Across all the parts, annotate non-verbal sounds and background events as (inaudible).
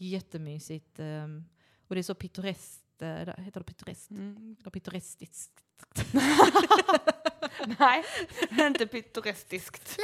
Jättemysigt. ehm, och det är så pittoreskt, eh, heter det pittoreskt? Mm. Eller pittorestiskt? (laughs) Nej, (laughs) inte pittorestiskt.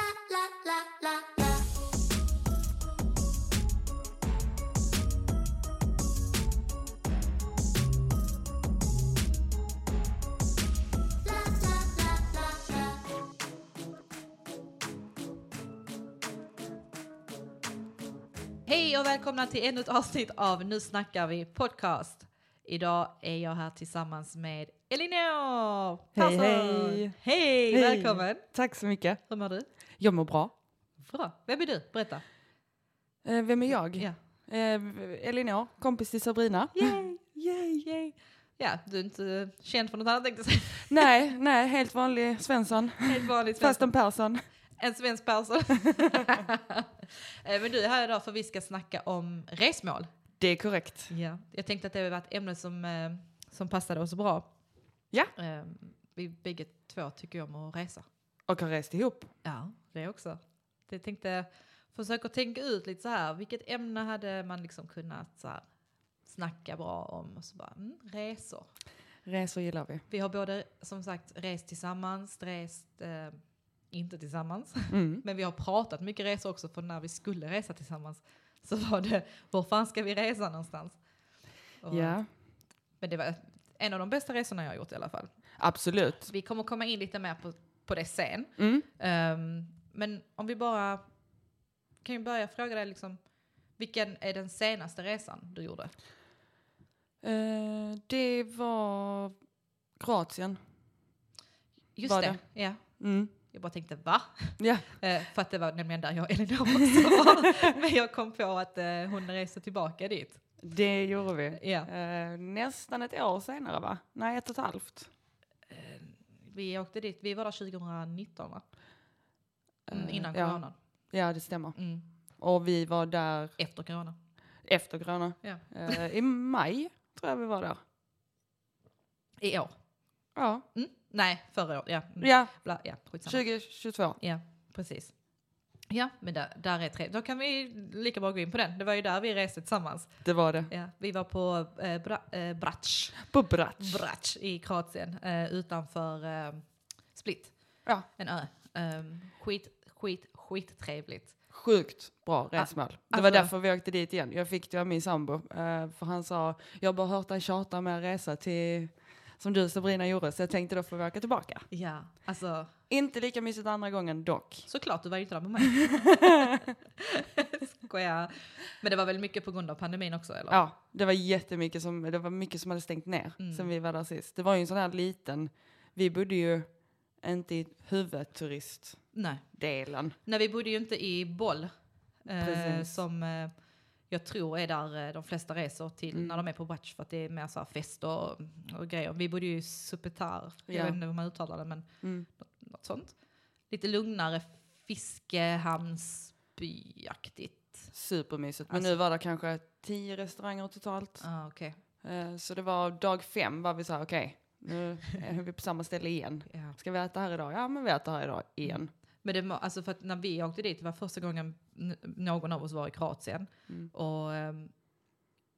Hej och välkomna till ännu ett avsnitt av Nu snackar vi podcast. Idag är jag här tillsammans med Elinor Hej, Persson. hej. Hej, Hej. välkommen. Tack så mycket. Hur mår du? Jag mår bra. Bra. Vem är du? Berätta. Eh, vem är jag? Ja. Eh, Elinor, kompis till Sabrina. Yay, Yay. yay. Ja, du är inte känd för något annat tänkte jag säga. Nej, (laughs) nej, helt vanlig Svensson. Helt vanligt Fast svensk. en Persson. En svensk person. Eh, (laughs) Men (laughs) du är här idag för vi ska snacka om resmål. Det är korrekt. Ja. Jag tänkte att det var ett ämne som, eh, som passade oss bra. Ja. Eh, Vi bägge två tycker om att resa. Och har rest ihop. Ja, det också. Jag tänkte försöka tänka ut lite så här, vilket ämne hade man liksom kunnat så här, snacka bra om? Och så bara, mm, resor. Resor gillar vi. Vi har både som sagt rest tillsammans, rest eh, inte tillsammans. (laughs) Mm. Men vi har pratat mycket resor också för när vi skulle resa tillsammans så var det, var fan ska vi resa någonstans? Och- Ja, Men det var en av de bästa resorna jag har gjort i alla fall. absolut. Vi kommer komma in lite mer på, på det sen. Mm. Ehm, men om vi bara kan ju börja fråga dig liksom, vilken är den senaste resan du gjorde? Eh, det var Kroatien. Just Var det. det? Ja. Mm. Jag bara tänkte va? Ja. (laughs) Eh, för att det var nämligen där jag och Elinor också var. (laughs) Men jag kom på att eh, hon reste tillbaka dit. Det gjorde vi. Ja. Eh, nästan ett år senare va? Nej, ett och ett halvt. Eh, vi åkte dit, vi var där 2019 va? Mm, Eh, innan ja. coronan. Ja, det stämmer. Mm. Och vi var där Efter corona. efter corona. Eh, I maj tror jag vi var där. I år. Ja, Mm. Nej, förra året. Ja, mm. ja Bla, ja skitsamma. 2022. Ja, precis. Ja, men där, där är tre. Då kan vi lika bra gå in på den. Det var ju där vi reste tillsammans. Det var det. Ja, vi var på eh, Bra, eh, Brac, På Brac. Brac i Kroatien eh, utanför eh, Split. Ja. En ö. Um, skit, skit, skit trevligt. Sjukt bra resmål. det var alltså- därför vi åkte dit igen. Jag fick det av min sambo. eh, för han sa, jag har bara hört dig tjata med att resa till, som du Sabrina gjorde. Så jag tänkte då får vi åka tillbaka. Ja, alltså Inte lika mysigt andra gången dock. såklart, du var ju inte där med mig. (laughs) Skojar. Men det var väl mycket på grund av pandemin också eller? Ja, det var jättemycket som, det var mycket som hade stängt ner Mm. sen vi var där sist. Det var ju en sån här liten, vi bodde ju inte i huvudturistdelen. Nej. Nej, vi bodde ju inte i Boll. Eh, som eh, jag tror är där eh, de flesta reser till Mm. när de är på Brac för att det är mer så här fester och, och grejer. Vi bodde ju i Supetar, jag Ja. vet inte hur man uttalar det men Mm. något sånt. Lite lugnare fiskehamnsbyaktigt. Supermysigt. Men Alltså- nu var det kanske tio restauranger totalt. Ah, okej. Eh, Så det var dag fem var vi så här, okej, nu är vi på samma ställe igen. (laughs) Ja. Ska vi äta här idag? Ja, men vi äter här idag igen. Men det var, alltså för att när vi åkte dit, det var första gången någon av oss var i Kroatien. Mm. Och ehm,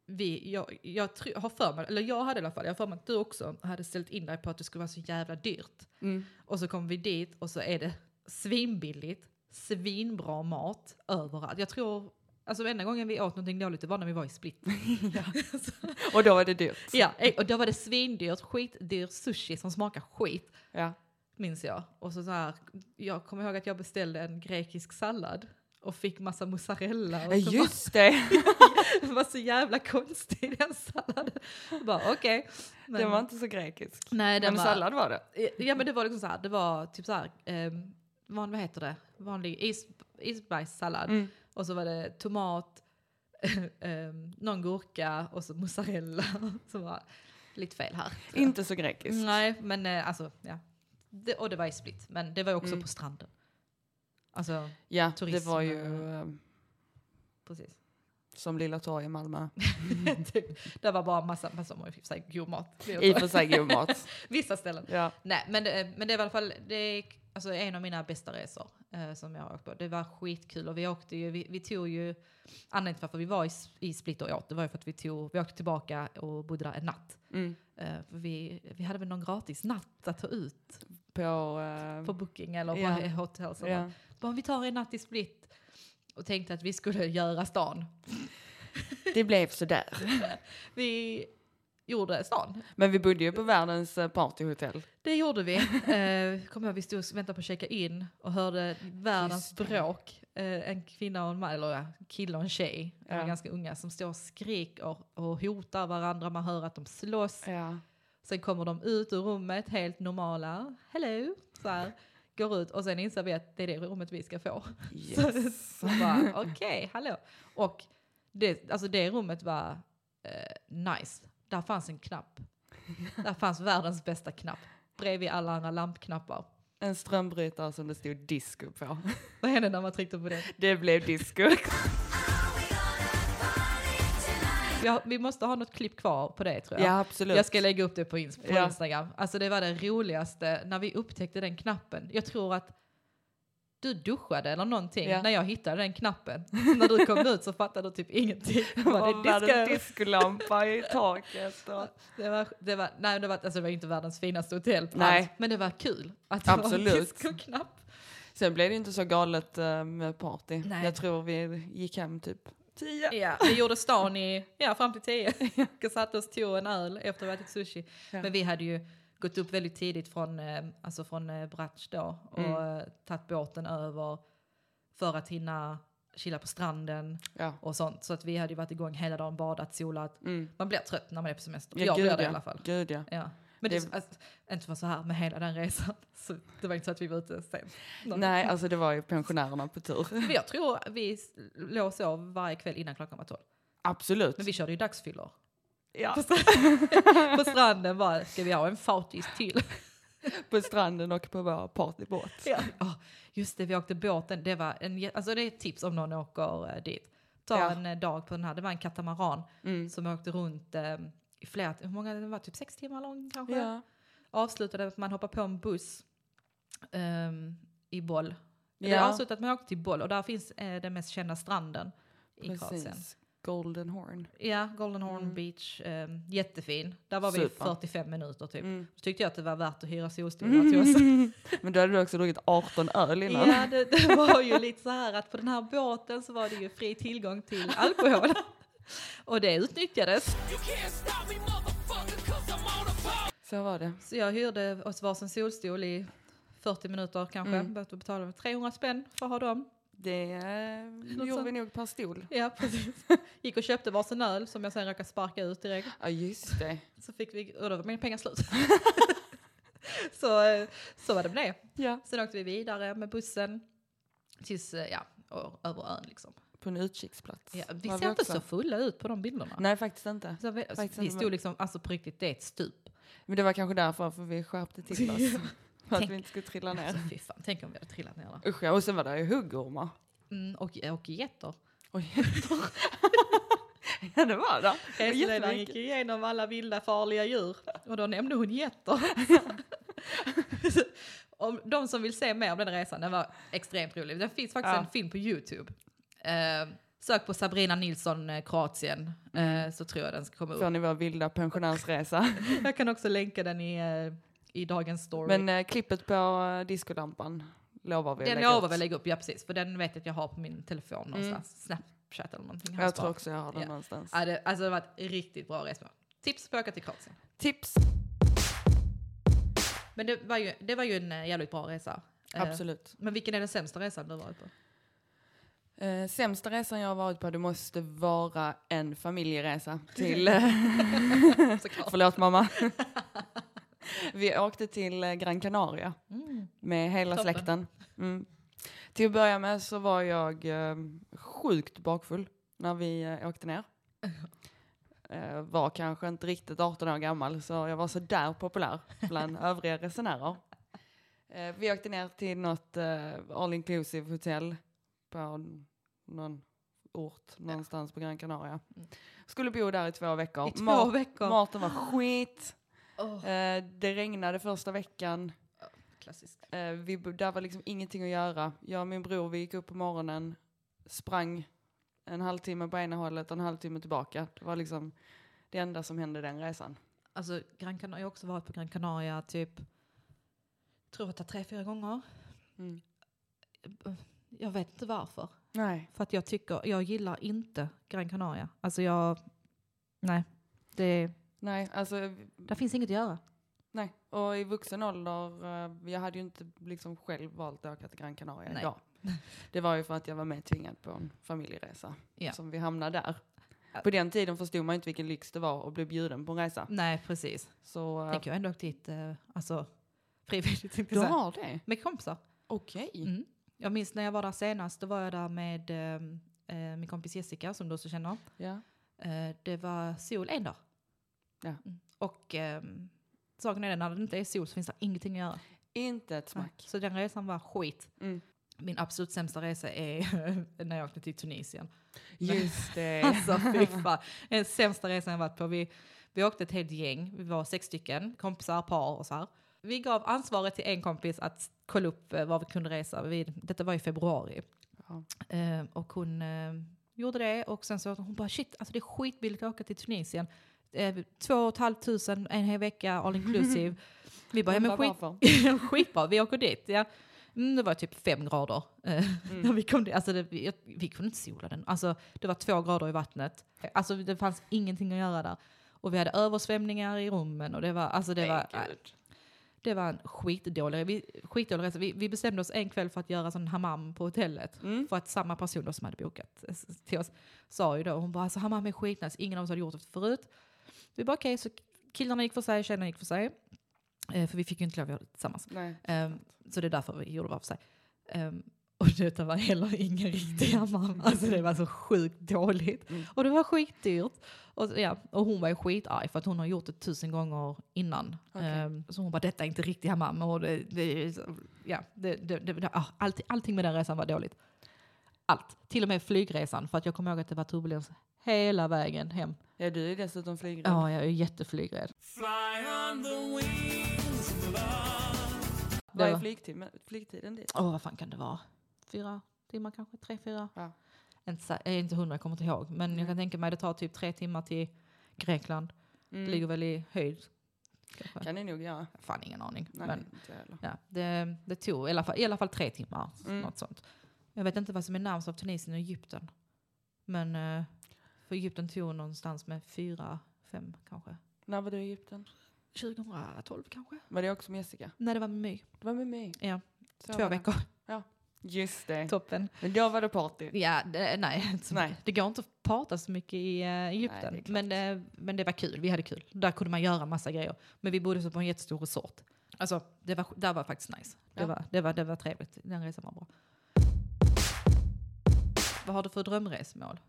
vi, jag, jag tr- har för mig, eller jag hade i alla fall, jag har för mig att du också hade ställt in dig på att det skulle vara så jävla dyrt. Mm. Och så kom vi dit och så är det svinbilligt, svinbra mat överallt. Jag tror, alltså enda gången vi åt någonting dåligt det var när vi var i Split. (laughs) Och då var det dyrt. ja, eh, och då var det svindyrt, skitdyr sushi som smakar skit. Ja. Minns jag. Och så, så här, jag kommer ihåg att jag beställde en grekisk sallad och fick massa mozzarella. Och så just det. Bara, (laughs) det var så jävla konstig den salladen. Jag Bara okej. Men- Den var inte så grekisk. Nej, den Men var, sallad var det. Ja men det var liksom så här, det var typ så här, eh, vad heter det, vanlig is, isbergssallad. Mm. Och så var det tomat, (laughs) eh, någon gurka och så mozzarella. (laughs) Så var lite fel här. Inte så grekisk. Nej, men eh, alltså ja. Det, och det var i Split, men det var ju också Mm. på stranden. Alltså, Ja, Turism, det var ju eh. eh, precis. som Lilla Torg i Malmö. (laughs) typ, det var bara massa, massa i och för sig god mat. I och för sig god mat. (laughs) Vissa ställen. Ja. Nej, men det, men det är i alla fall, det är, alltså en av mina bästa resor eh, som jag har åkt på. Det var skitkul och vi åkte ju, vi, vi tog ju, anledningen till varför vi var i, i Split och åt, det var ju för att vi tog, vi åkte tillbaka och bodde där en natt. Mm. Eh, för vi, vi hade väl någon gratis natt att ta ut På, eh, på booking eller på Ja. (laughs) hotell. Så ja. bara, vi tar en natt i Split. Och tänkte att vi skulle göra stan. (laughs) Det blev sådär. (laughs) Vi gjorde stan. Men vi bodde ju på världens eh, partyhotell. Det gjorde vi. Eh, Kommer jag vi stod och väntade på att checka in och hörde världens bråk. Eh, en kvinna och en man, eller ja, en kille och en tjej, Ja. ganska unga, som står och skriker och hotar varandra. Man hör att de slåss. Ja. Sen kommer de ut ur rummet helt normala. Hello! Så här, går ut och sen inser vi att det är det rummet vi ska få. (laughs) Yes. så bara, okej, hallå. Och det, alltså det rummet var eh, nice. Där fanns en knapp. Där fanns världens bästa knapp. Bredvid alla andra lampknappar. En strömbrytare som det stod disco på. Vad hände när man tryckte på det? Det blev disco. Vi, har, vi måste ha något klipp kvar på det tror jag. Ja, absolut. Jag ska lägga upp det på, ins- på Ja. Instagram. Alltså det var det roligaste när vi upptäckte den knappen. Jag tror att du duschade eller någonting Ja. när jag hittade den knappen. (laughs) när du kom ut så fattade du typ ingenting. (laughs) Var var det disco? världens discolampa i (laughs) taket. Och... Det var, det var, nej, det var, alltså det var inte världens finaste hotell, Nej. alls, men det var kul att det var Absolut. en discoknapp. Sen blev det inte så galet eh, med party. Nej. Jag tror vi gick hem typ tio. Ja, vi gjorde stan i, ja, fram till tio. (laughs) Och satte oss tog en öl efter ha ätit sushi. Ja. Men vi hade ju gått upp väldigt tidigt från, eh, alltså från eh, Brač då och Mm. eh, tagit båten över för att hinna chilla på stranden Ja. och sånt. Så att vi hade ju varit igång hela dagen, badat, solat. Mm. Man blir trött när man är på semester. Ja, jag gud, blir det i ja. alla fall. Gud ja. Men det, Det- alltså, inte för så här med hela den resan. (laughs) Så det var inte så att vi var ute sent. Nej, alltså det var ju pensionärerna på tur. För jag tror vi låg och sov varje kväll innan klockan var tolv. Absolut. Men vi körde ju dagsfyllor. Ja. På, str- (laughs) på stranden bara, ska vi ha en fautis till? (laughs) På stranden och på vår partybåt. Ja. Ja, just det, vi åkte båten. Det, var en, alltså det är ett tips om någon åker eh, dit. Ta Ja. en eh, dag på den här. Det var en katamaran Mm. som åkte runt eh, flera, hur många, det var typ sex timmar lång kanske? Ja. Avslutade med att man hoppar på en buss ehm, i Boll. Det Ja. avslutade att man åkte till Boll och där finns eh, den mest kända stranden i Kroatien. Golden Horn. Ja, Golden Horn Mm. Beach. ehm, jättefin. Där var vi Super. 45 minuter typ. Mm. Så tyckte jag att det var värt att hyra solstolar (laughs) till oss. (laughs) Men då hade du också druckit 18 öl innan. Ja, det, det var ju lite så här att på den här båten så var det ju fri tillgång till alkohol. (laughs) Och det utnyttjades. Så var det. Så jag hyrde oss varsin solstol i 40 minuter kanske. Mm. Behövde betala 300 spänn för att ha dem. Det eh, gjorde vi nog per stol. Ja, precis. (laughs) Gick och köpte varsin öl som jag sen råkade sparka ut direkt. Ja, just det. Så fick vi, och då var mina pengar slut. (laughs) så, eh, så var det med det. Ja. Sen åkte vi vidare med bussen tills, eh, ja, över ön liksom. På en utkiksplats. Ja, vi ser inte också. så fulla ut på de bilderna. Nej, faktiskt inte. Så vi, Faktiskt vi inte. stod liksom, alltså på riktigt, det är ett stup. Men det var kanske därför för vi skärpte till oss. (laughs) för att Tänk- vi inte skulle trilla ner. Alltså fy fan, tänk om vi hade trillat ner där. Usch ja, och sen var det ju huggormar. Mm, och, och getter. Och getter. (laughs) ja, det var det. Hästledaren gick igenom alla vilda farliga djur och då nämnde hon getter. (laughs) om de som vill se mer om den resan, den var extremt rolig. Det finns faktiskt Ja. en film på Youtube. Eh, sök på Sabrina Nilsson eh, Kroatien Mm. eh, så tror jag den ska komma upp. Får ni vår vilda pensionärsresa. (laughs) Jag kan också länka den i, eh, i dagens story. Men eh, klippet på eh, diskolampan lovar vi att den lägga lovar ut. vi att lägga upp, ja precis. För den vet jag att jag har på min telefon någonstans. Snapchat eller någonting. har Jag sparat. tror också jag har den Ja. någonstans. Ja, det, alltså det var ett riktigt bra resmål. Tips på att åka till Kroatien. Tips. Men det var ju, det var ju en eh, jävligt bra resa. Eh, Absolut. Men vilken är den sämsta resan du har varit på? Eh, sämsta resan jag har varit på, det måste vara en familjeresa (laughs) till... eh. (laughs) Förlåt mamma. Vi åkte till eh, Gran Canaria Mm. med hela Toppen. släkten. Mm. Till att börja med så var jag eh, sjukt bakfull när vi eh, åkte ner. (laughs) Eh, var kanske inte riktigt 18 år gammal så jag var så där populär bland övriga resenärer. Eh, vi åkte ner till något all inclusive hotell på någon ort någonstans på Gran Canaria. Mm. Skulle bo där i två veckor. I två Mat- veckor. Maten var skit. Åh, Eh, det regnade första veckan. klassiskt. Eh, vi, där var liksom ingenting att göra. Jag och min bror, vi gick upp på morgonen, sprang en halvtimme på ena hållet och en halvtimme tillbaka. Det var liksom det enda som hände den resan. Alltså, Gran Canaria, jag har också varit på Gran Canaria typ, tror jag tre, fyra gånger. Mm. Jag vet inte varför. Nej. För att jag tycker, jag gillar inte Gran Canaria. Alltså jag, nej. Det, Nej, alltså där finns inget att göra. nej. Och i vuxen ålder, eh, jag hade ju inte liksom själv valt att åka till Gran Canaria Nej. idag. (laughs) Det var ju för att jag var med tvingad på en familjeresa. Ja. Som vi hamnade där. På den tiden förstod man inte vilken lyx det var att bli bjuden på en resa. Nej, precis. Så eh, Tänk jag har ändå åkt dit, eh, alltså frivilligt du jag har det? Med kompisar. Okej. Mm. Jag minns när jag var där senast, då var jag där med eh, eh, min kompis Jessica som du också känner. Ja. Eh, det var sol en dag. Ja. Mm. Och eh, saken är den, när det inte är sol så finns det ingenting att göra. Inte ett smack. Så den resan var skit. Mm. Min absolut sämsta resa är (laughs) när jag åkte till Tunisien. Just det. (laughs) Alltså fy fan. Den sämsta resan jag varit på. Vi, vi åkte ett helt gäng, vi var sex stycken, kompisar, par och så här. Vi gav ansvaret till en kompis att kolla upp eh, var vi kunde resa. Vi, detta var i februari. Ja. Eh, och hon eh, gjorde det och sen så hon bara shit, alltså det är skitbilligt att åka till Tunisien. Eh, två och ett halvt tusen en hel vecka all inclusive. (laughs) Vi bara, ja men skit, (laughs) skitbra, vi åker dit. Ja. Mm, det var typ fem grader eh, när vi kom dit. Alltså det, vi, vi kunde inte sola den. Alltså det var två grader i vattnet. Alltså det fanns ingenting att göra där. Och vi hade översvämningar i rummen och det var, alltså det var, Nej, gud. Det var en skitdålig, vi, skitdålig resa. Vi, vi bestämde oss en kväll för att göra sån hammam på hotellet. Mm. För att samma person då som hade bokat s- till oss sa ju då, hon bara alltså hammam är skitnice, ingen av oss hade gjort det förut. Vi bara okej, så killarna gick för sig, tjejerna gick för sig. Eh, för vi fick ju inte lov att göra det tillsammans. Nej. Ehm, så det är därför vi gjorde var för sig. Ehm, det var heller ingen riktig hammam. (laughs) Alltså det var så sjukt dåligt. Mm. Och det var skitdyrt. Och, ja, och hon var ju skitarg för att hon har gjort det tusen gånger innan. Okej. Ehm, så hon bara, detta är inte riktig hammam. Och det, det, ja, det, det, det, det, ah, allting, allting med den resan var dåligt. Allt. Till och med flygresan. För att jag kommer ihåg att det var turbulens hela vägen hem. Ja, du är dessutom flygrädd. Ja, jag är jätteflygrädd. Fly on the wings of love. Vad är flygtiden, dit? Åh, vad fan kan det vara? Fyra timmar kanske? Tre, fyra? Ja. Inte, är inte hundra, jag kommer inte ihåg. Men Nej. jag kan tänka mig det tar typ tre timmar till Grekland. Mm. Det ligger väl i höjd. Kanske. Kan ni nog göra. Fan ingen aning. Nej, Men ja, det, det tog i alla, fall, i alla fall tre timmar. Mm. Något sånt. Jag vet inte vad som är närmast av Tunisien och Egypten. Men eh, för Egypten tog någonstans med fyra, fem kanske. När var du i Egypten? 2012 kanske? Var det också med Jessica? Nej, det var med mig. Det var med mig. Ja, Så två var det. Just det. Toppen. Men då var det party. Ja, det, nej, (laughs) Nej. det går inte att prata så mycket i uh, Egypten. Nej, det men, eh, men det var kul, vi hade kul. Där kunde man göra massa grejer. Men vi bodde så på en jättestor resort. Alltså, det var, där var faktiskt nice. Det, Ja. var, det, var, det var trevligt, den resan var bra. Vad har du för drömresmål?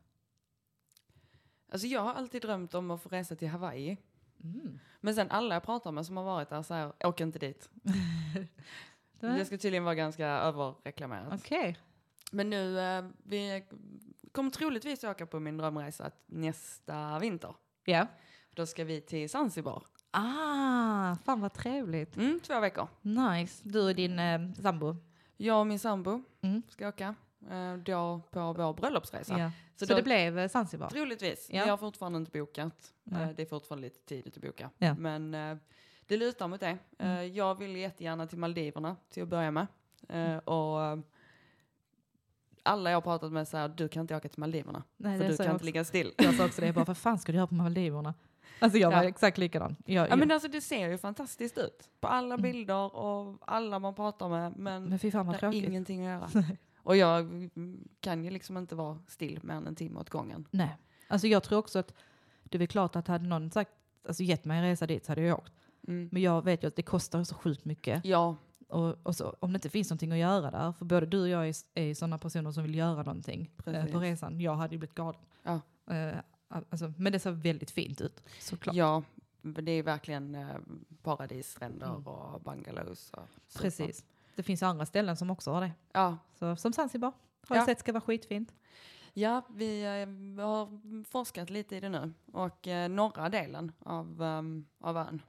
Alltså jag har alltid drömt om att få resa till Hawaii. Mm. Men sen alla jag pratar med som har varit där säger, åk inte dit. (laughs) Det- ska tydligen vara ganska överreklamerat. Okej. Men nu, eh, vi kommer troligtvis åka på min drömresa nästa vinter. Ja. Då ska vi till Zanzibar. Ah, fan vad trevligt. Mm, två veckor. Nice. Du och din eh, sambo. Jag och min sambo Mm. ska åka. Eh, då på vår bröllopsresa. Ja. Så, Så då- det blev eh, Zanzibar? Troligtvis. Ja. Vi har fortfarande inte bokat. Nej. Eh, det är fortfarande lite tidigt att boka. Men eh, det lutar mot det. Eh, Mm. jag vill jättegärna till Maldiverna till att börja med. Eh, och eh, alla jag har pratat med säger du kan inte åka till Maldiverna. Nej, för du kan jag inte också. ligga still. Jag sa också det, jag bara, vad fan ska du göra på Maldiverna? Alltså jag var Ja. exakt likadan. Jag, Ja, men alltså, det ser ju fantastiskt ut. På alla Mm. bilder och alla man pratar med. Men, men fy fan vad tråkigt. ingenting att göra. (laughs) och jag mm, kan ju liksom inte vara still mer än en timme åt gången. Nej. Alltså jag tror också att det är klart att hade någon sagt, alltså gett mig en resa dit så hade jag åkt. Mm. Men jag vet ju att det kostar så sjukt mycket. Ja, Och, och så, om det inte finns någonting att göra där, för både du och jag är, är sådana personer som vill göra någonting eh, på resan. Jag hade ju blivit galen. Ja. Eh, alltså, men det ser väldigt fint ut, såklart. ja, det är verkligen eh, paradisstränder Mm. och bungalows. Och. Precis. Det finns andra ställen som också har det. Ja, Så, som Zanzibar har Ja. jag sett ska vara skitfint. ja vi eh, har forskat lite i det nu. Och eh, norra delen av, um, av ön.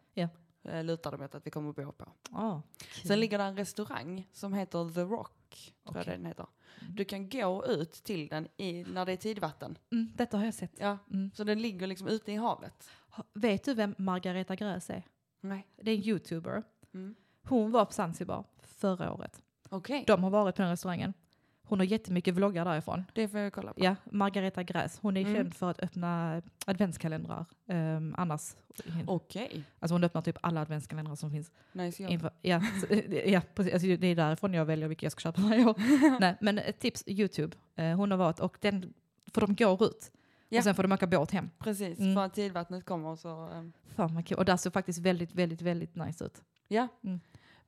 Eh, lutar det mot att vi kommer bo på. Ah, Sen ligger det en restaurang som heter The Rock, tror jag Okej. den heter. Du kan gå ut till den i, när det är tidvatten. mm, detta har jag sett. Ja, Mm. så den ligger liksom ute i havet. Ha- Vet du vem Margareta Gräs är? Nej. Det är en youtuber. Mm. Hon var på Zanzibar förra året. Okej, De har varit på den restaurangen. Hon har jättemycket vloggar därifrån. det får jag kolla på. Ja, Margareta Gräs. Hon är Mm. känd för att öppna adventskalendrar. Um, annars. Okej, Alltså hon öppnar typ alla adventskalendrar som finns. nice jobb. Inför, ja, så, ja, precis. Alltså, det är därifrån jag väljer vilka jag ska köpa varje år. (laughs) Nej, men ett tips, YouTube. Eh, hon har varit, och den, för de går ut. Ja. Och sen får de åka båt hem. Precis, Mm. för att tidvattnet kommer så... ehm, Fan vad kul. Och där ser faktiskt väldigt, väldigt, väldigt nice ut. Ja, Mm.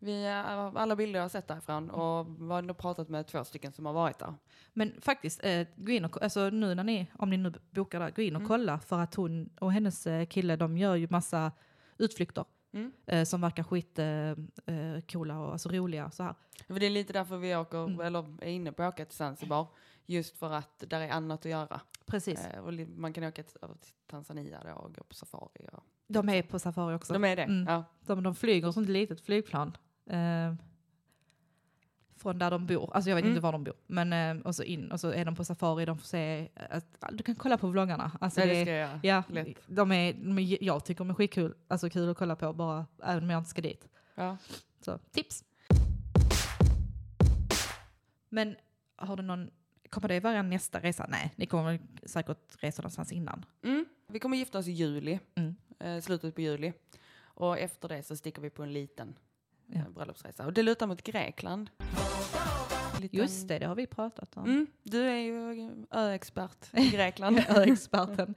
Vi, alla bilder jag har sett därifrån och vi har nog pratat med två stycken som har varit där. Men faktiskt, eh, gå in och, alltså nu när ni, om ni nu bokar där, gå in och Mm. kolla för att hon och hennes eh, kille, de gör ju massa utflykter Mm. eh, som verkar skit eh, eh, och alltså, roliga så här. För det är lite därför vi åker, Mm. eller är inne på att åka till Zanzibar. Just för att där är annat att göra. Precis. Eh, och man kan åka till, till Tanzania då och gå på safari. Och, De är på safari också. de är det? Mm. Ja. De, de flyger sånt litet flygplan. Eh, från där de bor. Alltså jag vet Mm. inte var de bor. Men eh, och så in och så är de på safari. De får se, att, du kan kolla på vloggarna. Alltså Nej, det, det jag. Ja, Lätt. de är, de är, jag tycker de är skitkul. Alltså kul att kolla på bara, även om jag inte ska dit. Ja. Så tips! Men har du någon, kommer det vara nästa resa? Nej, ni kommer säkert resa någonstans innan. Mm. Vi kommer gifta oss i juli, Mm. eh, slutet på juli. Och efter det så sticker vi på en liten Ja. eh, bröllopsresa. Och det lutar mot Grekland. Liten- Just det, det har vi pratat om. Mm. Du är ju öexpert i (laughs) Grekland. (laughs) Experten.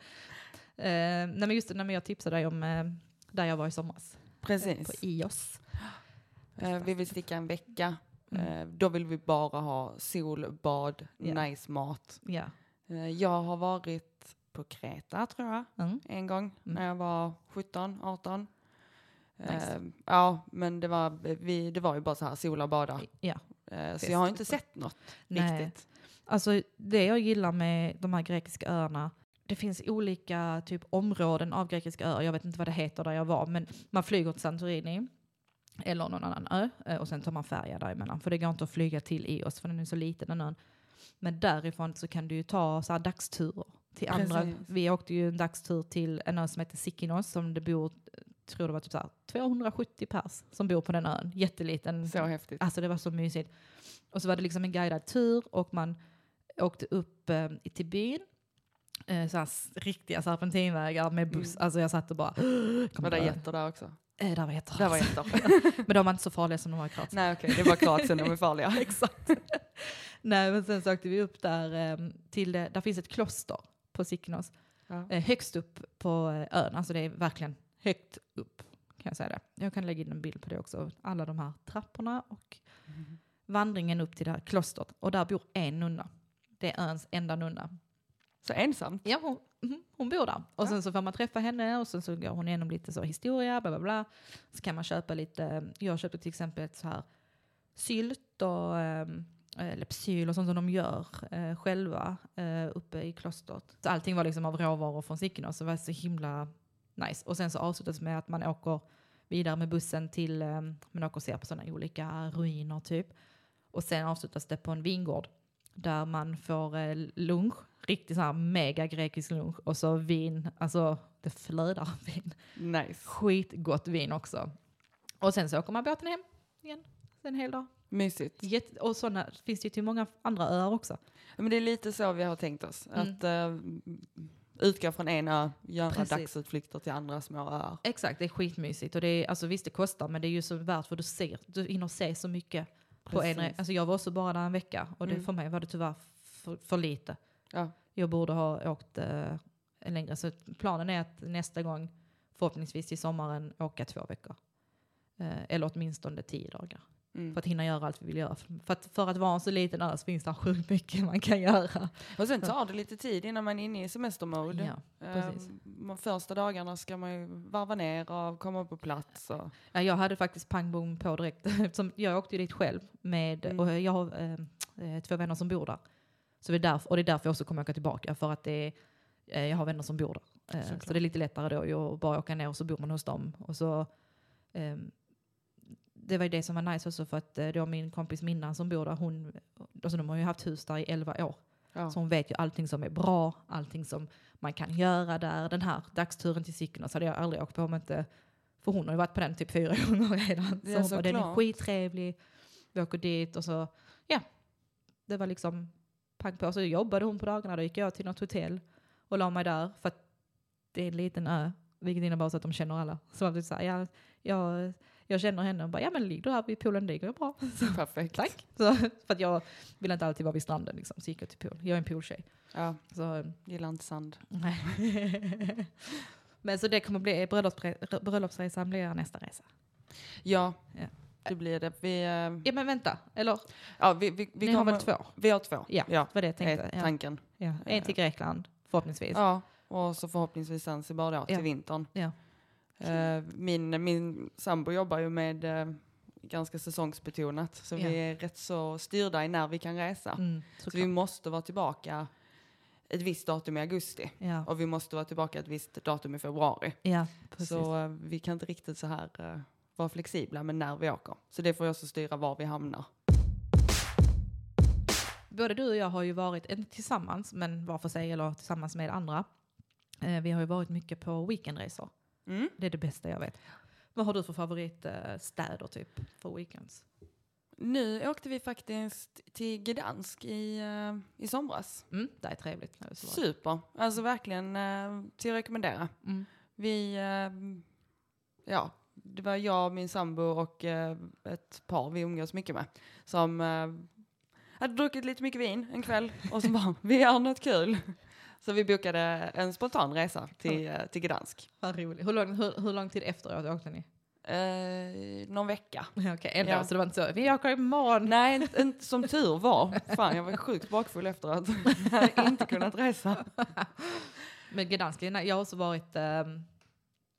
eh, nej men just det, nej, men jag tipsade dig om eh, där jag var i somras. På Precis. IOS. Eh, vi vill sticka en vecka. Mm. Då vill vi bara ha sol, bad, Ja. nice mat. Ja. Eh, jag har varit på Kreta tror jag. Mm. en gång Mm. när jag var 17, 18. Nice. Eh, ja, men det var, vi, det var ju bara så här sola och bada. ja. Eh, så jag har inte sett något Nej. riktigt. Alltså det jag gillar med de här grekiska öarna, det finns olika typ områden av grekiska öar, jag vet inte vad det heter där jag var, men man flyger till Santorini eller någon annan ö eh, och sen tar man färja däremellan, för det går inte att flyga till Ios för den är så liten den ön. Men därifrån så kan du ju ta så här dagsturer till andra. Precis. Vi åkte ju en dagstur till en ö som heter Sikinos som det bor, tror det var typ så här 270 pers som bor på den ön, jätteliten. Så häftigt. Alltså det var så mysigt. Och så var det liksom en guidad tur och man åkte upp eh, till byn. Eh, så här riktiga serpentinvägar med buss. Mm. Alltså jag satt och bara... (gasps) Var det getter där också? Eh, där var jätter. Där var getter. (laughs) (laughs) Men de var inte så farliga som de var i Kroatien. Nej okej, det var Kroatien, de är farliga. (laughs) Exakt. Nej men sen så åkte vi upp där eh, till, det- där finns ett kloster på Sikinos. Ja. Eh, högst upp på eh, ön, alltså det är verkligen högt upp. Kan jag säga det. Jag kan lägga in en bild på det också. Alla de här trapporna och Mm. vandringen upp till det här klostret. Och där bor en nunna. Det är öns enda nunna. Så ensamt. Ja, hon, mhm, hon bor där. Och Ja. sen så får man träffa henne och sen så går hon igenom lite så historia, bla bla bla. Så kan man köpa lite, jag köpte till exempel ett så här sylt och ehm, eller psyl och sånt som de gör eh, själva eh, uppe i klostret. Så allting var liksom av råvaror från Sikinos, så det var så himla nice. Och sen så avslutas med att man åker vidare med bussen till, eh, man åker och ser på sådana olika ruiner typ. Och sen avslutas det på en vingård där man får eh, lunch, riktigt så här mega grekisk lunch och så vin, alltså det flödar vin. Nice. Skitgott vin också. Och sen så åker man båten hem igen, en hel dag. Mysigt. Jätte, och sådana finns det ju till många andra öar också. Men det är lite så vi har tänkt oss. Mm. Att uh, utgå från en ö, göra Precis. dagsutflykter till andra små öar. Exakt, det är skitmysigt. Och det är, alltså visst det kostar men det är ju så värt för du ser, du hinner se så mycket på en. Alltså jag var också bara där en vecka och det, Mm. för mig var det tyvärr för, för lite. Ja. Jag borde ha åkt eh, längre. Så planen är att nästa gång, förhoppningsvis till sommaren, åka två veckor. Eh, eller åtminstone tio dagar. Mm. För att hinna göra allt vi vill göra. För att, för att vara en så liten ö så finns det sjukt mycket man kan göra. Och sen tar det lite tid innan man är inne i semestermode. Ja, de första dagarna ska man ju varva ner och komma på plats. Och, Ja, jag hade faktiskt pang bom på direkt. (laughs) Eftersom jag åkte ju dit själv med, Mm. och jag har eh, eh, två vänner som bor där. Så det är därför, och det är därför jag också kommer åka tillbaka. För att det är, eh, jag har vänner som bor där. Eh, så det är lite lättare då att bara åka ner och så bor man hos dem. Och så ehm, det var ju det som var nice också för att eh, då min kompis Minna som bor där, hon, alltså de har ju haft hus där i 11 år. Ja. Så hon vet ju allting som är bra, allting som man kan göra där. Den här dagsturen till Signos hade jag aldrig åkt på om inte, för hon har ju varit på den typ fyra (laughs) gånger redan. Det Så hon bara, den är skittrevlig, vi åker dit och så, ja. Det var liksom pang på. Så jobbade hon på dagarna, då gick jag till något hotell och la mig där för att det är en liten ö, vilket innebär också att de känner alla. Så man så här, ja, jag, jag känner henne och bara, ja men ligg du här vid poolen, det går bra. Så, (laughs) Perfekt. tack. Så, för att jag vill inte alltid vara vid stranden liksom, så gick jag till pool. Jag är en pooltjej. Ja, Så, gillar inte sand. nej. (laughs) men så det kommer bli, bröllopsre- bröllopsresan blir nästa resa. Ja, Ja. det blir det. Vi, eh, Ja men vänta, eller ja, vi, vi, vi ni har kommer- väl två? Vi har två. Ja, ja vad det jag är tänkte. Ja. tanken. Ja. En till Grekland, förhoppningsvis. Ja, och så förhoppningsvis Zanzibar då till Ja. vintern. Ja. Eh, min, min sambo jobbar ju med eh, ganska säsongsbetonat så Ja. vi är rätt så styrda i när vi kan resa. Mm, Så vi måste vara tillbaka ett visst datum i augusti ja. och vi måste vara tillbaka ett visst datum i februari. precis. Så eh, vi kan inte riktigt så här eh, vara flexibla med när vi åker. Så det får jag också styra var vi hamnar. Både du och jag har ju varit, inte tillsammans, men var för sig eller tillsammans med andra. Eh, vi har ju varit mycket på weekendresor. Mm. Det är det bästa jag vet. Vad har du för favoritstäder typ för weekends? Nu åkte vi faktiskt till Gdansk i, eh, i somras. Mm, det är trevligt. när det är så varmt. Super, alltså verkligen eh, till att rekommendera. Mm. Vi, eh, ja, det var jag, min sambo och ett par vi umgås mycket med som hade druckit lite mycket vin en kväll och så bara, (laughs) vi gör något kul. Så vi bokade en spontan resa till, eh, till Gdansk. Vad roligt. Hur lång, hur, hur lång tid efteråt åkte ni? Eh, någon vecka. (laughs) Okej, ändå. Ja. Så det var inte så, vi åker imorgon. Nej, (laughs) inte, inte som tur var. Fan, jag var sjukt bakfull efteråt. (laughs) Jag hade inte kunnat resa. Men Gdansk, jag har också varit ehm,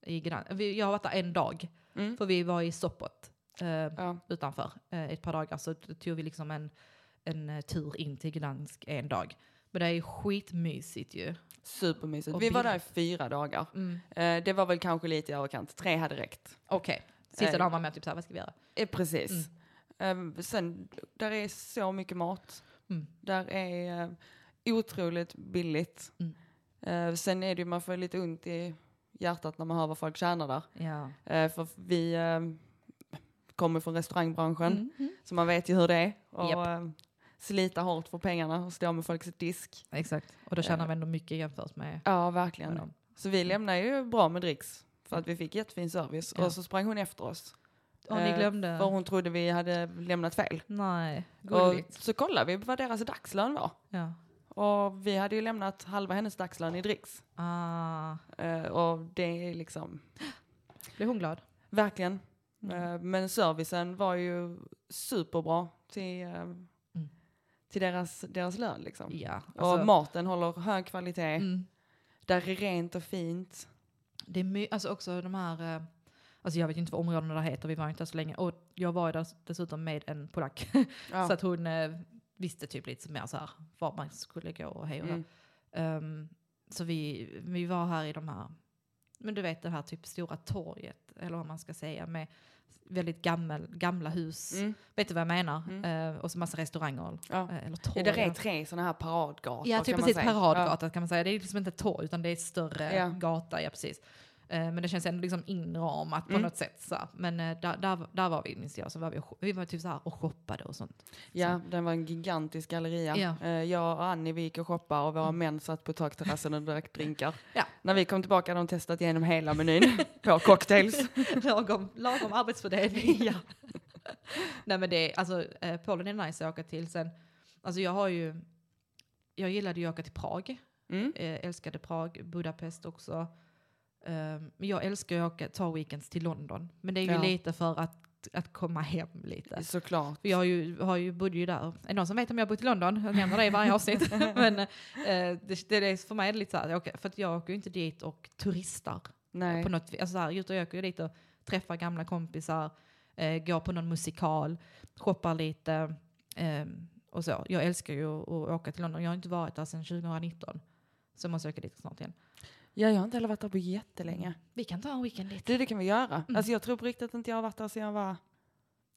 i Gdansk. Jag har varit där en dag, Mm. för vi var i Sopot eh, Ja. utanför eh, ett par dagar. Så tog vi liksom en, en eh, tur in till Gdansk en dag. Men det är skitmysigt ju. Supermysigt. Och Vi var där i fyra dagar. Mm. Eh, det var väl kanske lite i överkant. Tre hade räckt. Okej, sista Eh. dagen var med typ såhär, vad ska vi göra? Eh, precis. Eh, sen, där är så mycket mat. Mm. Där är eh, otroligt billigt. Mm. Eh, sen är det ju, man får lite ont i hjärtat när man hör vad folk tjänar där. Ja. Eh, för vi kommer från restaurangbranschen. Mm. Mm. Så man vet ju hur det är. Och Japp. Slita hårt för pengarna och stå med folks disk. Exakt, och då tjänar Eh. vi ändå mycket jämfört med, Ja, med verkligen. dem. Så vi lämnade ju bra med dricks. För att vi fick jättefin service. Ja. Och så sprang hon efter oss. Och ni Eh, glömde? För hon trodde vi hade lämnat fel. Nej, Och gulligt. så kollade vi vad deras dagslön var. Ja. Och vi hade ju lämnat halva hennes dagslön i dricks. Ah, Eh, och det är liksom, blev hon glad? verkligen. Mm. Eh, men servicen var ju superbra till, till deras, deras lön liksom. Ja, och alltså, maten håller hög kvalitet. mm, Där är rent och fint. det är my- alltså också de här, eh, alltså jag vet inte vad områdena där heter, vi var inte där så länge. Och jag var ju där dessutom med en polack. (laughs) Ja. så att hon eh, visste typ lite mer så här var man skulle gå och hej och. Mm. Ehm, så vi, vi var här i de här, men du vet det här typ stora torget, eller vad man ska säga, med väldigt gammel, gamla hus. Mm. Vet du vad jag menar? Mm. Eh, och så massa restauranger. Ja. eh, eller Ja, torg. det är tre sådana här paradgator Ja, typ precis säga. paradgata kan man säga. Det är liksom inte ett torg utan det är större Ja. gata, ja precis. Eh, men det känns ändå liksom inramat på Mm. något sätt. Så. Men eh, där, där, där var vi, minns jag, så var vi, vi var typ så här och shoppade och sånt. Ja, den var en gigantisk galleria. Ja. Eh, jag och Annie vi gick och shoppade och våra män satt på takterrassen och drack drinkar. (laughs) Ja. När vi kom tillbaka hade de testat igenom hela menyn (laughs) på cocktails. (laughs) lagom, lagom arbetsfördelning. ja. Nej men det är, alltså Polen är nice att åka till. Sen, alltså jag har ju, jag gillade ju att åka till Prag. Mm. Älskade Prag, Budapest också. Um, men jag älskar att åka, ta weekends till London. Men det är ju Ja. lite för att, att komma hem lite. Såklart. Jag har ju, har ju, bodde ju där. Är det någon som vet om jag bott i London? Jag nämner det i varje avsnitt. (laughs) Men eh, det, det är, för mig är det lite så här, för att jag åker ju inte dit och turistar. Nej. På något, alltså så här, utan jag åker ju dit och träffar gamla kompisar, eh, går på någon musikal, shoppar lite eh, och så. Jag älskar ju att, att åka till London. Jag har inte varit där sedan 2019. Så jag måste åka dit snart igen. Ja, jag har inte heller varit där på jättelänge. Vi kan ta en weekend dit. Du, det kan vi göra. Mm. Alltså jag tror på riktigt att inte jag har varit där sedan jag var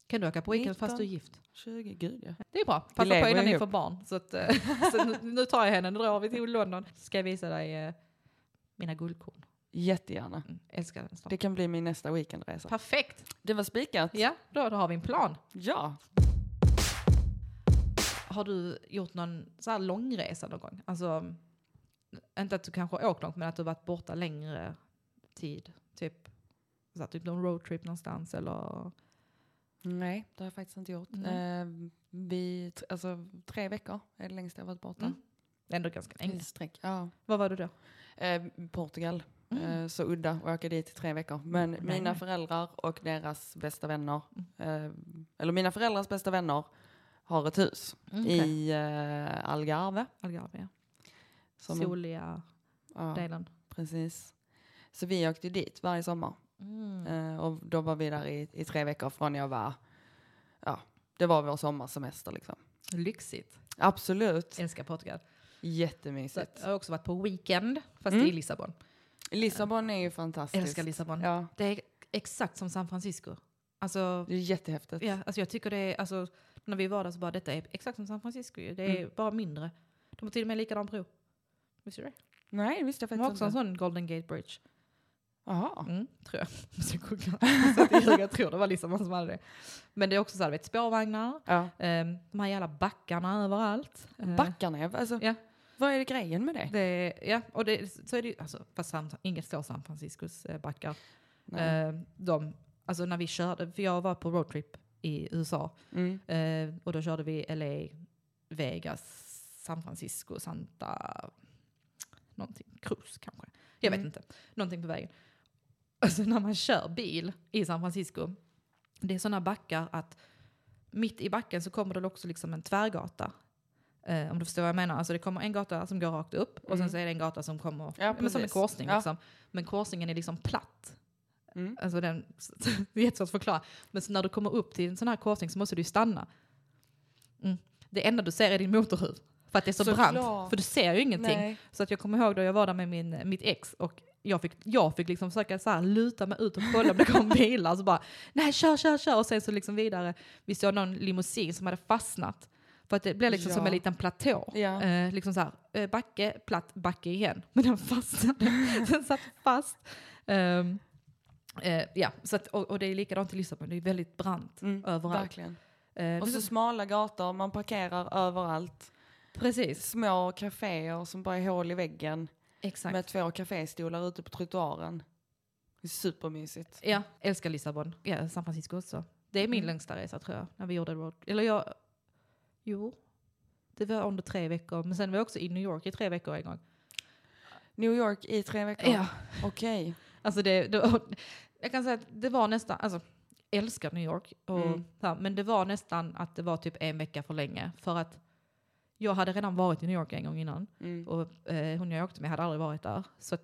Kan du åka på weekend fast 19. du är gift? 20. Gud ja. Det är bra. Passa på innan ni får barn. Så, att, eh, (laughs) så nu, nu tar jag henne, nu drar vi till London. Ska jag visa dig eh, mina guldkorn. Jättegärna. Mm, älskar den stan. Det kan bli min nästa weekendresa. Perfekt. Det var spikat. Ja, då, då har vi en plan. Ja. Har du gjort någon så här långresa någon gång? Alltså, inte att du kanske har åkt långt, men att du har varit borta längre tid. Typ, så typ någon roadtrip någonstans eller? Nej, det har jag faktiskt inte gjort. Eh, vi, alltså, tre veckor är det längsta jag varit borta. Mm. Ändå ganska länge. Sträck. Ja. Vad var du då? Eh, Portugal. Mm. Eh, så udda att åka dit i tre veckor. Men Nej, mina föräldrar och deras bästa vänner, Mm. eh, eller mina föräldrars bästa vänner, har ett hus Mm, okej. i eh, Algarve. Algarve, ja. Som, Soliga ja, delen. precis. Så vi åkte dit varje sommar. Mm. Eh, och då var vi där i, i tre veckor från jag var, ja, det var vår sommarsemester liksom. Lyxigt. Absolut. Älskar Portugal. Så Jättemysigt. jag har också varit på weekend, fast Mm. i Lissabon. Lissabon är ju fantastiskt. Älskar Lissabon. Ja, Det är exakt som San Francisco. Alltså, det är jättehäftigt. ja, alltså jag tycker det är, alltså, när vi var där så bara, detta är exakt som San Francisco. Det är Mm. bara mindre. De har till och med likadan bro. Visste du det? Nej, det visste jag De har faktiskt också en inte. sån Golden Gate Bridge. Jaha. Mm, tror jag. (laughs) Måste jag googla. (laughs) Tror det var Lissabon som hade det. Men det är också så här, vet, spårvagnar, Ja. ehm, de här jävla backarna överallt. Eh, Backarna, alltså, Ja. vad är det grejen med det? Det, ja, och det, så är det ju, alltså, fast San, inget står San Franciscos eh, backar. Eh, de, alltså när vi körde, för jag var på roadtrip i USA Mm. eh, och då körde vi LA, Vegas, San Francisco, Santa, någonting, Cruz kanske. Jag Mm. vet inte, någonting på vägen. (laughs) Alltså när man kör bil i San Francisco, det är sådana backar att mitt i backen så kommer det också liksom en tvärgata. Eh, om du förstår vad jag menar. Alltså det kommer en gata som går rakt upp och sen Mm. så är det en gata som kommer, Ja, men som en korsning Ja. liksom. Men korsningen är liksom platt. Mm. Alltså den, (laughs) det är jättesvårt att förklara. Men när du kommer upp till en sån här korsning så måste du stanna. Mm. Det enda du ser är din motorhuv. För att det är så Såklart. brant. För du ser ju ingenting. Nej. Så att jag kommer ihåg då jag var där med min, mitt ex och jag fick, jag fick liksom försöka så här luta mig ut och kolla om det kom bilar. Så bara, nej kör, kör, kör. Och sen så liksom vidare. Vi såg någon limousin som hade fastnat. För att det blev liksom Ja. som en liten platå. Ja. Eh, liksom så här, eh, backe, platt, backe igen. (laughs) Men den fastnade. den satt fast. Ehm, eh, ja, så att, och, och det är likadant i Lissabon. Det är väldigt brant Mm. överallt. Eh, Och så smala gator, man parkerar överallt. Precis, Små kaféer som bara är hål i väggen. exakt. Med två kaféstolar ute på trottoaren. Supermysigt. Ja, älskar Lissabon. Ja, San Francisco också. Det är min Mm. längsta resa tror jag, när vi gjorde road. Eller jag, jo, det var under tre veckor. Men sen var jag också i New York i tre veckor en gång. New York i tre veckor? Ja, Okej. alltså det, det jag kan säga att det var nästan, alltså älskar New York. Och, Mm. här, men det var nästan att det var typ en vecka för länge. För att jag hade redan varit i New York en gång innan. Mm. Och eh, hon jag åkte med hade aldrig varit där. Så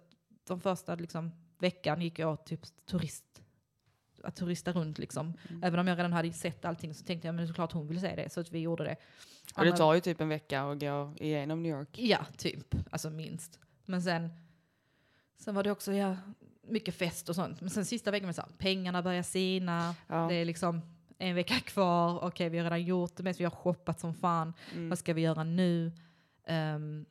de första liksom, veckan gick jag åt typ turist, att turista runt liksom. Mm. Även om jag redan hade sett allting så tänkte jag men såklart hon vill se det. Så att vi gjorde det. Och det tar ju typ en vecka att gå igenom New York. Ja, typ. Alltså minst. Men sen, sen var det också ja, mycket fest och sånt. Men sen sista veckan var det så här, pengarna börjar sina. Ja. Det är liksom en vecka kvar. Okej, vi har redan gjort det mest. Vi har shoppat som fan. Mm. Vad ska vi göra nu? Ehm,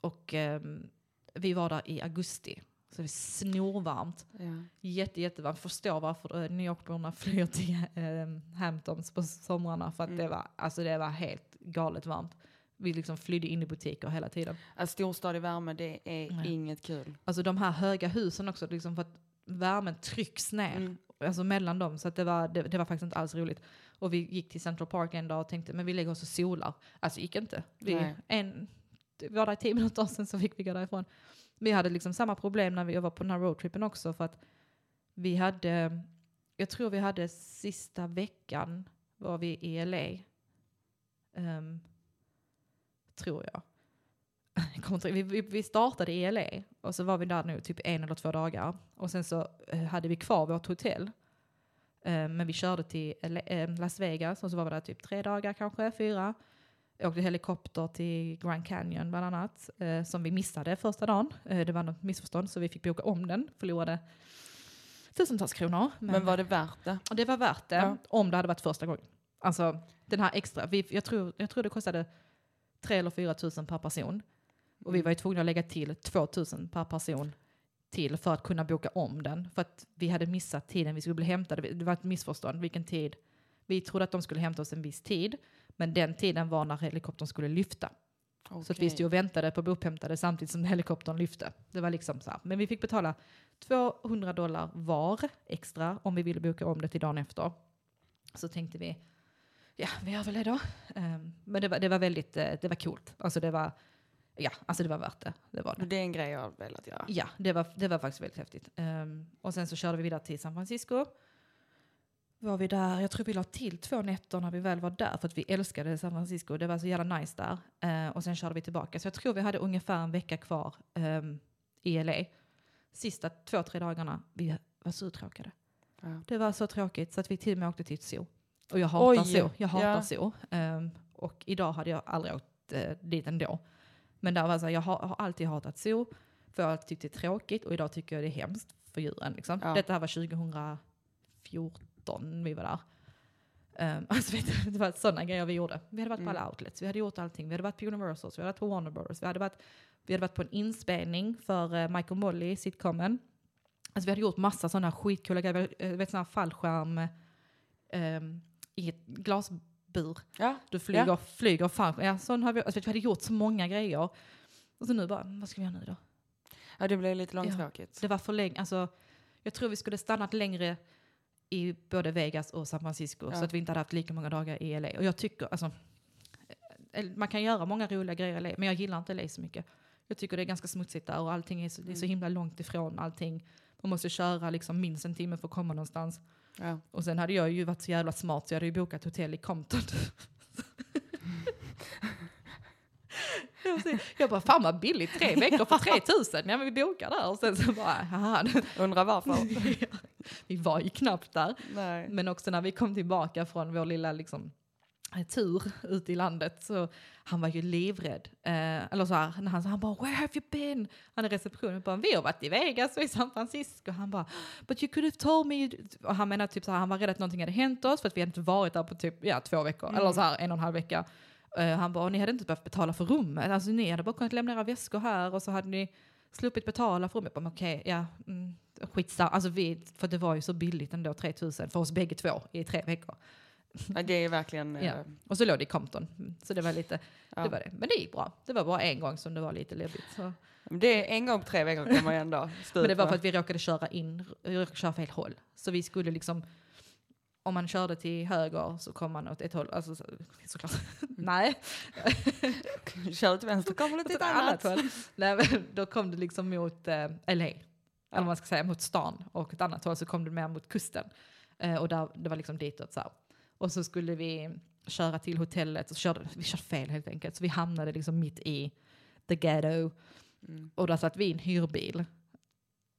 och ehm, vi var där i augusti. Så det är snorvarmt. Ja. Jätte, jättevarmt. Förstår varför uh, New Yorkborna flyr till um, Hamptons på somrarna. För att Mm. det, var, alltså det var helt galet varmt. Vi liksom flydde in i butiker hela tiden. Att storstad i värme, det är Nej. inget kul. Alltså de här höga husen också, liksom för att värmen trycks ner. Mm. Alltså mellan dem. Så att det, var, det, det var faktiskt inte alls roligt. Och vi gick till Central Park en dag och tänkte, men vi lägger oss och solar. Alltså gick inte. Vi, Nej. en, vi var där i tio minuter sen så fick vi gå därifrån. Vi hade liksom samma problem när vi var på den här roadtrippen också. För att vi hade, jag tror vi hade sista veckan var vi i LA. Ehm, tror jag. (laughs) Vi, vi, startade i LA och så var vi där nu typ en eller två dagar. Och sen så eh, hade vi kvar vårt hotell. Eh, men vi körde till eh, Las Vegas och så var vi där typ tre dagar kanske, fyra. Jag åkte helikopter till Grand Canyon bland annat, som vi missade första dagen. Det var något missförstånd så vi fick boka om den, förlorade tusentals kronor. Men var det värt det? Det var värt det Ja. om det hade varit första gången. Alltså den här extra, vi, jag, tror, jag tror det kostade 3 eller 4 tusen per person. Och vi var ju tvungna att lägga till 2 tusen per person till för att kunna boka om den. För att vi hade missat tiden vi skulle bli hämtade. Det var ett missförstånd vilken tid. Vi trodde att de skulle hämta oss en viss tid. Men den tiden var när helikoptern skulle lyfta. Så att vi stod och väntade på att bli upphämtade samtidigt som helikoptern lyfte. Det var liksom så här. Men vi fick betala 200 dollar var extra om vi ville boka om det till dagen efter. Så tänkte vi, ja vi gör väl det då. Ehm, men det var, det var väldigt, eh, det var coolt. Alltså det var, ja alltså det var värt det. Det var det. Det är en grej jag har velat göra. Ja, det var, det var faktiskt väldigt häftigt. Ehm, och sen så körde vi vidare till San Francisco. Var vi där, jag tror vi la till två nätter när vi väl var där för att vi älskade San Francisco. Det var så jävla nice där. Ehm, och sen körde vi tillbaka. Så jag tror vi hade ungefär en vecka kvar ehm, i LA. Sista två, tre dagarna, vi var så uttråkade. Ja. Det var så tråkigt så att vi till och med åkte till ett zoo. Och jag hatar Oj, zoo. Jag hatar ja. zoo. Ehm, och idag hade jag aldrig åkt uh, dit ändå. Men där var så här, jag har, har alltid hatat zoo. För jag har alltid tyckt det är tråkigt och idag tycker jag det är hemskt för djuren. Liksom. Ja. Detta här var 2014 vi var där. Um, (laughs) alltså, vet du, det var sådana grejer vi gjorde. Vi hade varit på Mm. alla outlets, vi hade gjort allting. Vi hade varit på Universals, vi hade varit på Warner Brothers, vi hade varit, vi hade varit på en inspelning för uh, Michael Molly, sitcomen. Alltså vi hade gjort massa sådana skitcoola grejer. Vi hade, eh, vet, sån här fallskärm ehm, i ett glasbur. Ja, Du flyger, flyger fallskärm. Ja, sån har vi, alltså, vi hade gjort så många grejer. Och så nu bara, vad ska vi göra nu då? ja, det blev lite långtråkigt. Det var för länge, alltså, jag tror vi skulle stannat längre i både Vegas och San Francisco Ja. så att vi inte hade haft lika många dagar i LA. Och jag tycker, alltså, eh, man kan göra många roliga grejer i LA, men jag gillar inte LA så mycket. Jag tycker det är ganska smutsigt där och allting är så, det är så Mm. himla långt ifrån allting. Man måste köra liksom minst en timme för att komma någonstans. Ja. Och sen hade jag ju varit så jävla smart så jag hade ju bokat hotell i Compton. (laughs) Jag bara, fan vad billigt, tre veckor för 3000. Ja men vi bokar där. Och sen så bara, haha. Undrar varför? (laughs) Vi var ju knappt där. Nej. Men också när vi kom tillbaka från vår lilla liksom, tur ute i landet så han var ju livrädd. Eh, eller så här, när han han bara “Where have you been?” Han är i receptionen bara “Vi har varit i Vegas och i San Francisco”. Han bara “But you could have told me”. Och han menar typ så här, han var rädd att någonting hade hänt oss för att vi hade inte varit där på typ ja, två veckor. Mm. Eller så här en och en halv vecka. Eh, han bara “Ni hade inte behövt betala för rummet. Alltså ni hade bara kunnat lämna era väskor här och så hade ni sluppit betala för rummet.” Jag bara, "Men Okej, ja. Mm, skitsamma. Alltså vi, för det var ju så billigt ändå, 3000 för oss bägge två i tre veckor. Ja, det är verkligen... Ja. eh, Och så låg det i Compton. Mm, Så det var lite, ja. det var det. Men det gick bra. Det var bara en gång som det var lite läbbigt. Så. Det är en gång på tre veckor kan man ändå (laughs) stå Men det var för att vi råkade köra in, vi råkade köra fel håll. Så vi skulle liksom, om man körde till höger så kom man åt ett håll. Alltså så, såklart. Nej, (laughs) Kör till vänster kommer åt till ett annat håll. (laughs) Nej, men då kom det liksom mot eh, LA. Eller vad man ska säga, mot stan. Och ett annat håll så kom det mer mot kusten. Eh, och där, det var liksom ditåt så här. Och så skulle vi köra till hotellet och körde, vi körde fel helt enkelt. Så vi hamnade liksom mitt i the ghetto. Mm. Och där satt vi i en hyrbil.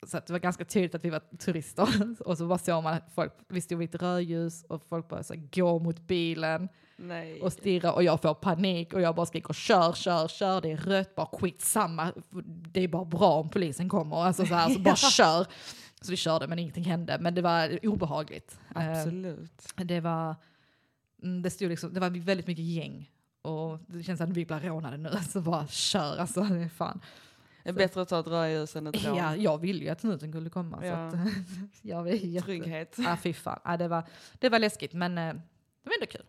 Så det var ganska tydligt att vi var turister. (laughs) och så bara såg man att folk, vi stod vid ett rödljus och folk bara så gå mot bilen Nej. och stirrar och jag får panik och jag bara skriker kör, kör, kör, det är rött, bara skitsamma. Det är bara bra om polisen kommer. Alltså så här, så bara (laughs) kör. Så vi körde men ingenting hände. Men det var obehagligt. Eh, Absolut. det var, det stod liksom, det var väldigt mycket gäng. Och det känns att vi blir rånade nu, så bara kör alltså. Det är fan. Det är bättre att ta ett rödljus än ett rån. Ja, jag ville ju att snuten skulle komma. Så Ja. att, (laughs) jag var jätte... Trygghet. Ja, fy fan. Ja, det, var, det var läskigt, men eh, det var ändå kul.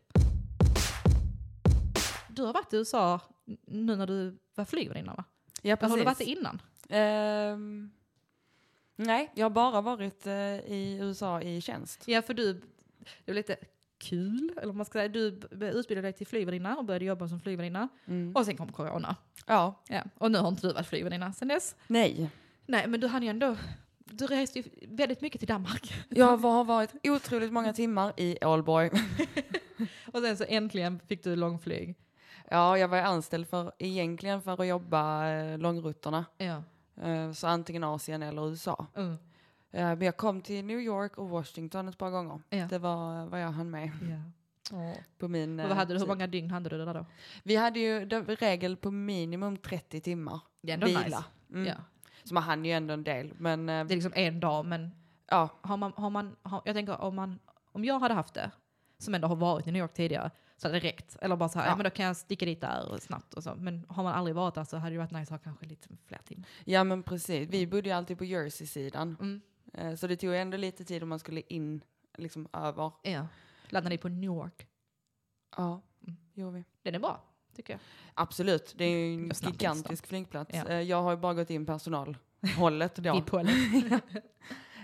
Du har varit i USA nu när du var flygvärdinna va? Ja, Eller har du varit det precis. innan? Ehm, nej, jag har bara varit eh, i USA i tjänst. Ja, för du, det var lite kul, eller man ska säga. Du utbildade dig till flygvärdinna och började jobba som flygvärdinna. Mm. Och sen kom corona. Ja, Ja. Och nu har inte du varit flygvärdinna sen dess. nej. Nej, men du hann ju ändå, du reste ju väldigt mycket till Danmark. Jag har varit otroligt många timmar i Ålborg. (laughs) Och sen så äntligen fick du långflyg. Ja, jag var anställd för, egentligen för att jobba eh, långrutterna. Ja. Eh, så antingen Asien eller USA. Mm. Eh, men jag kom till New York och Washington ett par gånger. Ja. Det var vad jag hann med. Ja. (laughs) på min Och eh, vad hade du, hur tid. många dygn hade du där då? Vi hade ju regel på minimum 30 timmar Det är ändå vila. nice. Mm. Ja. Så man hann ju ändå en del. Men eh, Det är liksom en dag, men ja, har man, har man, har, jag tänker om, man, om jag hade haft det, som ändå har varit i New York tidigare, så hade det räckt. Eller bara så här, ja. Ja. men då kan jag sticka dit där snabbt och så. Men har man aldrig varit där så hade det varit nice att ha kanske lite fler timmar. ja men precis. Vi bodde ju alltid på Jersey-sidan. Mm. Eh, så det tog ändå lite tid om man skulle in liksom över. Ja. Landade ni på New York? Ja, Mm. gjorde vi. Den är bra, tycker jag. Absolut, det är ju en gigantisk flygplats. Ja. Eh, Jag har ju bara gått in personalhållet då. (laughs) I Polen. (laughs)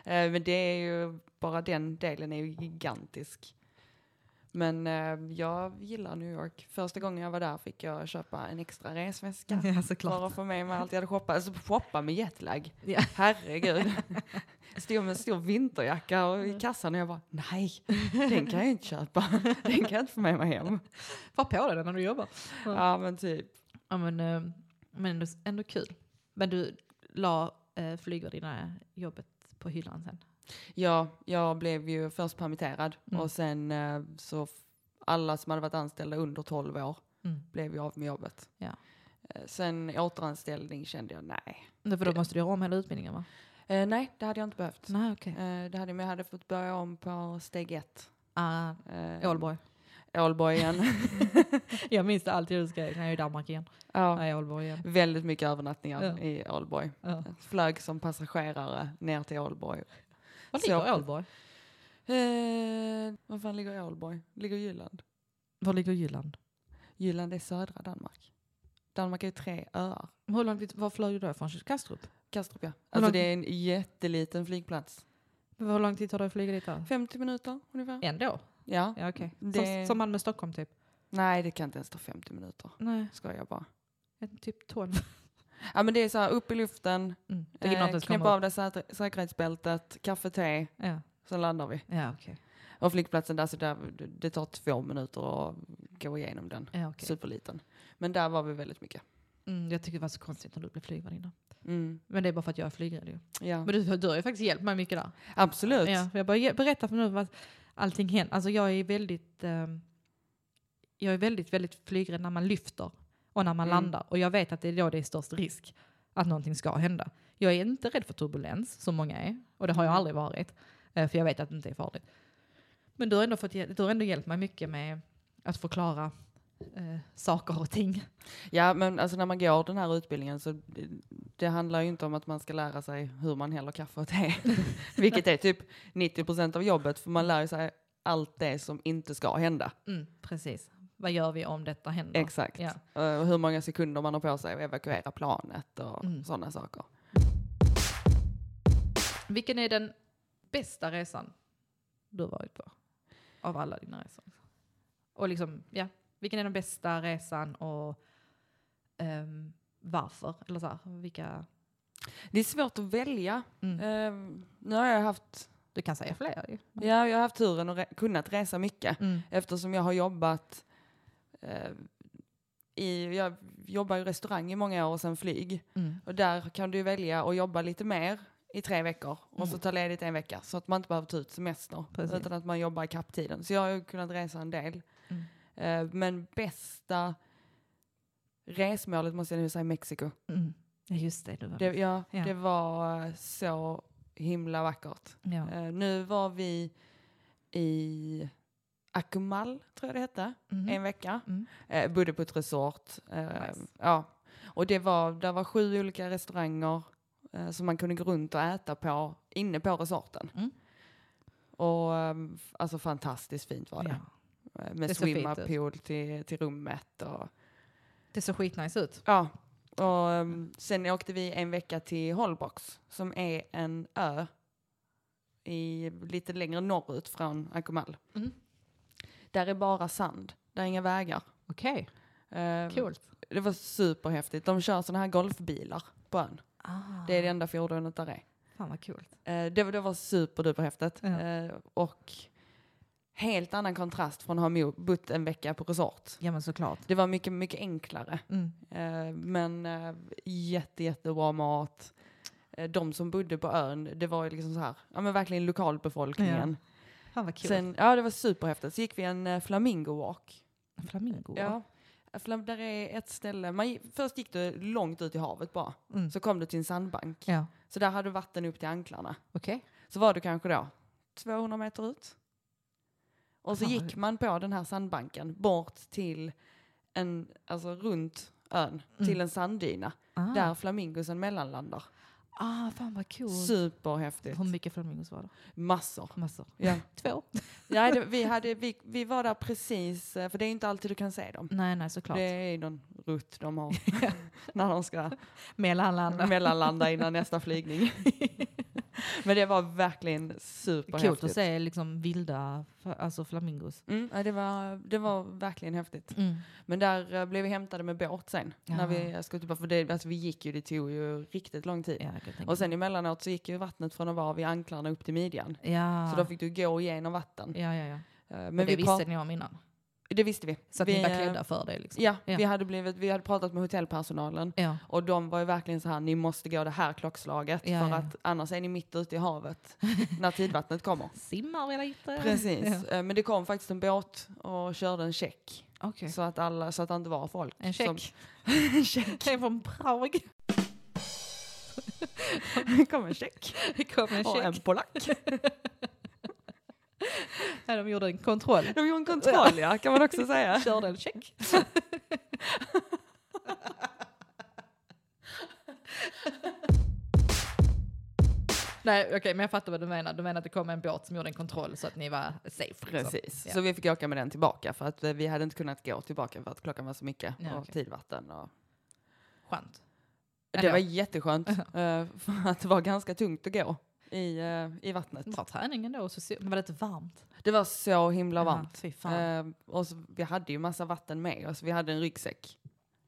Eh, Men det är ju, bara den delen är ju gigantisk. Men eh, jag gillar New York. Första gången jag var där fick jag köpa en extra resväska. (laughs) ja, För såklart. att få med mig allt jag hade shoppat. Alltså shoppa med jetlag. Ja. Herregud. (laughs) Stod med en stor vinterjacka och i kassan och jag bara, nej, (laughs) den kan jag inte köpa. Den kan jag inte få med mig hem. Var på det när du jobbar. Ja men typ. Ja, men, eh, men ändå, ändå kul. Men du la eh, flygvärdinna jobbet på hyllan sen? Ja, jag blev ju först permitterad Mm. och sen eh, så alla som hade varit anställda under 12 år Mm. blev ju av med jobbet. Ja. Eh, Sen återanställning kände jag nej. För då måste du göra om hela utbildningen va? Eh, nej, det hade jag inte behövt. Nej okej. Eh, det hade, men jag hade fått börja om på steg ett. Ah, Eh, Ålborg. Ålborg igen. (laughs) (laughs) Jag minns det alltid hur du skrev jag är i Danmark igen. ja, Nej, Ålborg igen. väldigt mycket övernattningar Ja. i Ålborg. Ja. Flög som passagerare ner till Ålborg. Var ligger Ålborg? Eh, var fan ligger Ålborg? Ligger Jylland? Var ligger Jylland? Jylland är södra Danmark. Danmark är tre öar. Hur långt, var flög du då ifrån? Kastrup? Kastrup ja. Alltså det är en jätteliten flygplats. Hur lång tid tar det att flyga dit då? 50 minuter ungefär. Ändå? Ja. Ja okej. Det- Som, som Malmö Stockholm typ? Nej det kan inte ens ta 50 minuter. Nej, Ska jag bara. typ 12. Ja men det är så här upp i luften, Mm. Eh, kommer av dig säker- säkerhetsbältet, kaffe, te. Ja, sen landar vi. ja okej. Och flygplatsen där, så där, det tar två minuter att gå igenom den. Ja, okej. Superliten. Men där var vi väldigt mycket. Mm, jag tycker det var så konstigt när du blev flygvärdinna. Mm. Men det är bara för att jag är flygrädd ju. Ja. Men du, du har ju faktiskt hjälpt mig mycket där. Absolut. Ja, jag bara berätta för nu vad allting händer. Alltså jag är väldigt, ehm, jag är väldigt, väldigt flygrädd när man lyfter och när man Mm. landar. Och jag vet att det är då det är störst risk att någonting ska hända. Jag är inte rädd för turbulens som många är. Och det har jag Mm. aldrig varit. eh, För jag vet att det inte är farligt. Men du har ändå, fått, du har ändå hjälpt mig mycket med att förklara eh, saker och ting. Ja, men alltså när man går den här utbildningen så det, handlar ju inte om att man ska lära sig hur man häller kaffe och (laughs) te. Vilket är typ 90 procent av jobbet, för man lär sig allt det som inte ska hända. Mm, precis. Vad gör vi om detta händer? Exakt. Ja. Eh, Och hur många sekunder man har på sig att evakuera planet och Mm. sådana saker. Vilken är den bästa resan du har varit på? Av alla dina resor. Och liksom, ja, vilken är den bästa resan och ehm, varför? Eller så här, vilka... Det är svårt att välja. Mm. Eh, nu har jag haft, Du kan säga fler ju. ja, jag har haft turen att re- kunnat resa mycket. Mm. Eftersom jag har jobbat eh, i, jag jobbar i restaurang i många år och sen flyg. Mm. Och där kan du välja att jobba lite mer i tre veckor och så Mm. ta ledigt en vecka så att man inte behöver ta ut semester Precis. utan att man jobbar i kapptiden. Så jag har ju kunnat resa en del. Mm. Eh, men bästa resmålet måste jag nu säga Mexiko. Mm. Just det. Du var Det, ja, Ja. det var eh, så himla vackert. ja. Eh, nu var vi i Akumal, tror jag det hette, Mhm. en vecka. Mm. Eh, bodde på ett resort. Eh, Nice. ja. Och det var, där var sju olika restauranger eh, som man kunde gå runt och äta på inne på resorten. Mm. Och ehm, alltså fantastiskt fint var det. Ja. Eh, Med swimmerpool till, till rummet. Och, Det såg skitnice ut. ja. och ehm, sen åkte vi en vecka till Holbox som är en ö i, lite längre norrut från Akumal. Mm. Där är bara sand, där är inga vägar. Okej, Ehm, coolt. Det var superhäftigt. De kör sådana här golfbilar på ön. Ah, Det är det enda fordonet där är. Fan vad coolt. Eh, det, var- det var superduperhäftigt. Ja. Eh, och helt annan kontrast från att ha bott en vecka på resort. Ja men såklart. Det var mycket, mycket enklare. Mm. Eh, men eh, jätte, jättebra mat. Eh, de som bodde på ön, det var ju liksom så här, ja men verkligen lokalbefolkningen. Fan vad kul. Sen, ja, det var superhäftigt. Så gick vi en uh, flamingo walk. Flamingo. Ja. Där är ett ställe, man, först gick du långt ut i havet bara. Mm. Så kom du till en sandbank. Ja. Så där hade du vatten upp till anklarna. Okej. Så var du kanske då 200 meter ut. Och så gick man på den här sandbanken bort till en, alltså runt ön, till Mm. en sanddyna. Ah. Där flamingosen mellanlandar. Ah, fan vad kul. Superhäftigt. Hur mycket flamingos var det? Massor. Massor. Ja. (laughs) Två? Ja, det, vi, hade, vi, vi var där precis, eh, för det är inte alltid du kan se dem. Nej, nej såklart. Det är någon rutt de har (laughs) när de ska Mellanlanda. mellanlanda innan nästa flygning. (laughs) (laughs) Men det var verkligen Coolt att superhäftigt. se liksom vilda alltså flamingos. Mm, ja, det, var, det var verkligen häftigt. Mm. Men där eh, blev vi hämtade med båt sen. När vi, skulle tillbaka, för det, alltså, vi gick ju, det tog ju riktigt lång tid. Ja, Och sen emellanåt så gick ju vattnet från att vara vid anklarna upp till midjan. ja. Så då fick du gå igenom vatten. ja, ja, ja. Eh, Men det vi visste ni om innan? Det visste vi. Så att vi, ni var eh, klädda för det liksom? Ja, Ja. Vi, hade blivit, vi hade pratat med hotellpersonalen Ja. och de var ju verkligen så här, ni måste gå det här klockslaget Ja, för att annars är ni mitt ute i havet (laughs) när tidvattnet kommer. Simmar vi lite? Precis. Eh, men det kom faktiskt en båt och körde en check. Okej. Så att alla, så att det inte var folk. En som- check? (laughs) en check. Det är från Prag. Det (laughs) kom en check. Det kom en Och en check. polack. (laughs) Nej, de gjorde en kontroll. De gjorde en kontroll ja, kan man också säga. (laughs) Körde en check. (laughs) Nej okej men jag fattar vad du menar. Du menar att det kom en båt som gjorde en kontroll så att ni var safe. Liksom. Precis, Ja. så vi fick åka med den tillbaka för att eh, vi hade inte kunnat gå tillbaka för att klockan var så mycket Ja, och okej. tidvatten. Och Skönt. det Ändå. var jätteskönt eh, för att det var ganska tungt att gå i, eh, i vattnet. Bra träning ändå. och Så, men var det inte varmt? Det var så himla Ja, varmt. fan. Eh, och så, vi hade ju massa vatten med oss. Vi hade en ryggsäck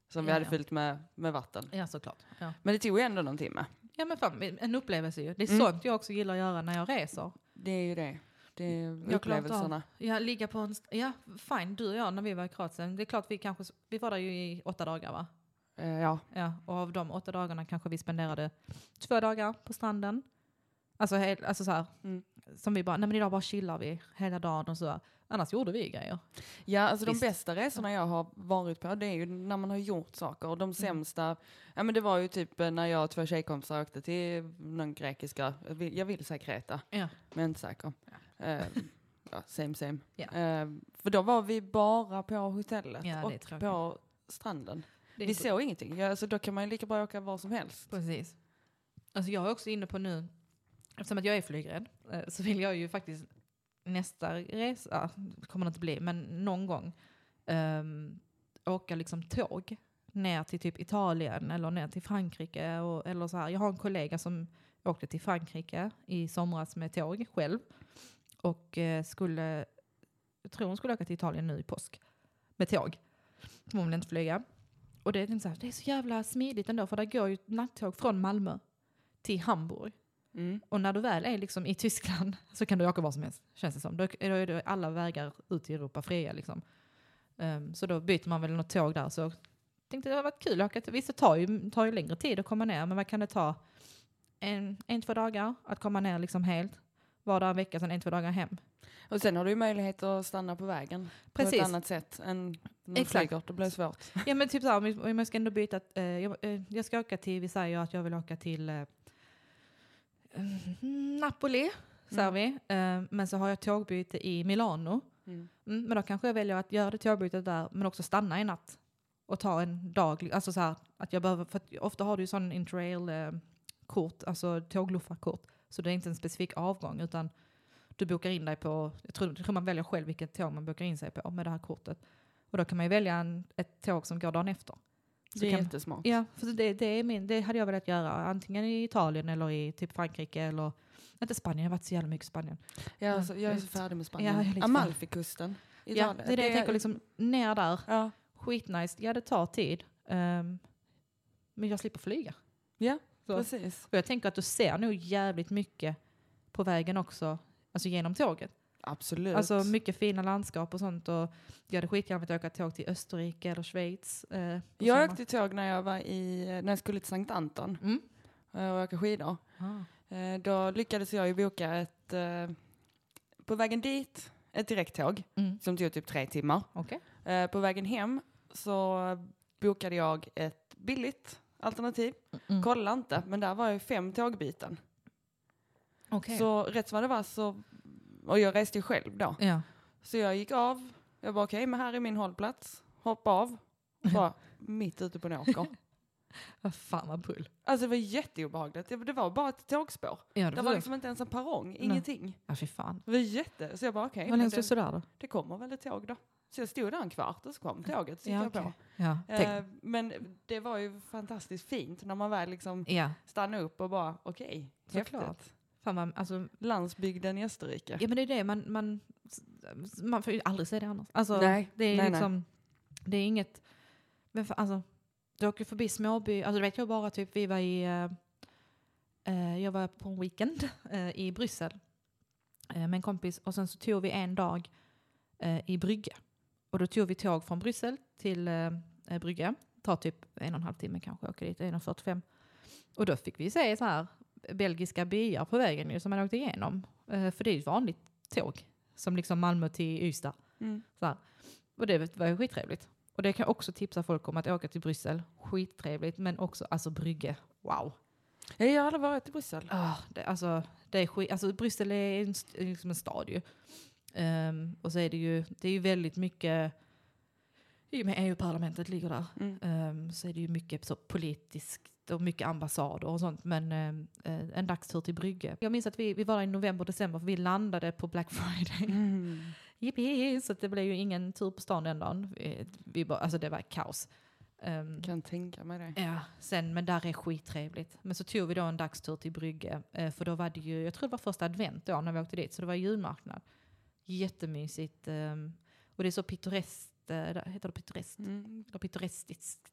som vi Ja, hade ja. fyllt med, med vatten. Ja såklart. Ja. Men det tog ju ändå någon timme. ja men fan, en upplevelse ju. Det är Mm. sånt jag också gillar att göra när jag reser. Det är ju det. Det är upplevelserna. Ja, ligga på en... Ja, fine. Du och jag när vi var i Kroatien. Det är klart vi kanske... Vi var där ju i åtta dagar va? Eh, ja, Ja, och av de åtta dagarna kanske vi spenderade två dagar på stranden. Alltså, hel, alltså så här, Mm. som vi bara, nej men idag bara chillar vi hela dagen och så. Annars gjorde vi grejer. Ja, alltså Visst. de bästa resorna jag har varit på det är ju när man har gjort saker. Och Mm. de sämsta, ja men det var ju typ eh, när jag och två tjejkompisar åkte till någon grekiska, jag vill, jag vill säga Kreta, Ja. men inte säker. Eh, ja, same same. Ja. Eh, för då var vi bara på hotellet Ja, och på stranden. Vi så- såg ingenting, ja, alltså då kan man ju lika bra åka var som helst. Precis. Alltså jag är också inne på nu, eftersom att jag är flygrädd, eh, så vill jag ju faktiskt nästa resa, kommer det inte bli, men någon gång, um, åka liksom tåg ner till typ Italien eller ner till Frankrike. Och, eller så här. Jag har en kollega som åkte till Frankrike i somras med tåg själv. Och eh, skulle, jag tror hon skulle åka till Italien nu i påsk med tåg. Hon vill inte flyga. Och det är, så här, det är så jävla smidigt ändå för där går ju nattåg från Malmö till Hamburg. Mm. Och när du väl är liksom i Tyskland (laughs) så kan du åka var som helst, känns det som. Då är alla vägar ut i Europa fria liksom. Ehm, så då byter man väl något tåg där. Så tänkte det hade varit kul att åka visst det tar ju, tar ju längre tid att komma ner, men vad kan det ta? En, en två dagar att komma ner liksom helt. Var där en vecka, sen en, två dagar hem. Och sen har du ju möjlighet att stanna på vägen på Precis. ett annat sätt än när flyger. Det blir svårt. Ja men typ såhär, om jag- om jag ska ändå byta, eh, jag, eh, jag ska åka till, vi säger att jag vill åka till eh, Napoli, säger Mm. vi. Eh, men så har jag tågbyte i Milano. Mm. Mm, men då kanske jag väljer att göra det tågbytet där, men också stanna en natt. Och ta en dag, alltså så här, att jag behöver, för ofta har du ju sån interrail-kort, alltså tågluffarkort. Så det är inte en specifik avgång, utan du bokar in dig på, jag tror, jag tror man väljer själv vilket tåg man bokar in sig på med det här kortet. Och då kan man ju välja en, ett tåg som går dagen efter. Så Det är jättesmart. Ja, för det, det, är min, det hade jag velat göra. Antingen i Italien eller i typ Frankrike eller inte Spanien. Jag har varit så jävla mycket i Spanien. Ja, alltså, jag är så färdig med Ja, Spanien. lite Amalfikusten. Ja, det är det jag tänker. Liksom, ner där, Ja, skitnice. Ja, det tar tid. Ehm, men jag slipper flyga. ja Så. precis. Och jag tänker att du ser nog jävligt mycket på vägen också. Alltså genom tåget. Absolut. Alltså mycket fina landskap och sånt. Och jag hade skitgärna velat åka tåg till Österrike eller Schweiz. Eh, jag sommar. åkte tåg när jag var i, när jag skulle till Sankt Anton Mm. eh, och åka skidor. Ah. Eh, Då lyckades jag ju boka ett, eh, på vägen dit, ett direkttåg Mm. som tog typ tre timmar. Okej. Eh, på vägen hem så bokade jag ett billigt alternativ. Mm. Kolla inte, men där var ju fem tågbyten. Okej. Så rätt som det var så, och jag reste ju själv då. Ja. Så jag gick av, jag bara okej, men här är min hållplats. Hoppa av, bara (laughs) mitt ute på en åker. (laughs) Vad fan vad pull. Alltså det var jätteobehagligt. Det det var bara ett tågspår. Ja, Det var liksom inte ens en perrong, ingenting. Ja, fy fan. Det var jätte... Så jag bara okej, Hur men det, sådär då? det kommer väl ett tåg då. Så jag stod där en kvart och så kom tåget. Så Ja, jag okej. på. Ja. Eh, men det var ju fantastiskt fint när man väl liksom ja, stannade upp och bara okej, Såklart. häftigt. Fan vad, alltså, Landsbygden i Österrike. ja men det är det, man, man, man får ju aldrig se det annars. Alltså, Nej, det är nej, liksom, det är inget, men för, alltså, du åker förbi småby, alltså det vet jag bara typ, vi var i, eh, eh, jag var på en weekend (laughs) eh, i Bryssel eh, med en kompis och sen så tog vi en dag eh, i Brygge. Och då tog vi tåg från Bryssel till eh, eh, Brygge, tar typ en och en halv timme kanske, åker dit, 1.45. Och då fick vi se så här belgiska byar på vägen ju, som man åkte igenom. Eh, för det är ju ett vanligt tåg, som liksom Malmö till Ystad. Mm. Så. Och det var ju skittrevligt. Och det kan jag också tipsa folk om att åka till Bryssel. Skittrevligt, men också alltså Brygge. Wow. Ja, Jag har aldrig varit i Bryssel. Ah, det, alltså, det är skit, alltså Bryssel är en, liksom en stad ju. Ehm, och så är det ju, det är ju väldigt mycket, i och med EU-parlamentet ligger där, Mm. ehm, så är det ju mycket så politiskt och mycket ambassader och sånt. Men eh, en dagstur till Brygge. Jag minns att vi, vi var där i november, december, för vi landade på Black Friday. Mm. (laughs) Yippee! Så det blev ju ingen tur på stan den dagen. Vi, vi bara, alltså det var kaos. Ehm, Kan tänka mig det. Ja, sen, men där är skittrevligt. Men så tog vi då en dagstur till Brygge, eh, för då var det ju, jag tror det var första advent då när vi åkte dit, så det var julmarknad. Jättemysigt. ehm, och det är så pittoreskt, heter det pittoreskt? Mm. Eller pittorestiskt?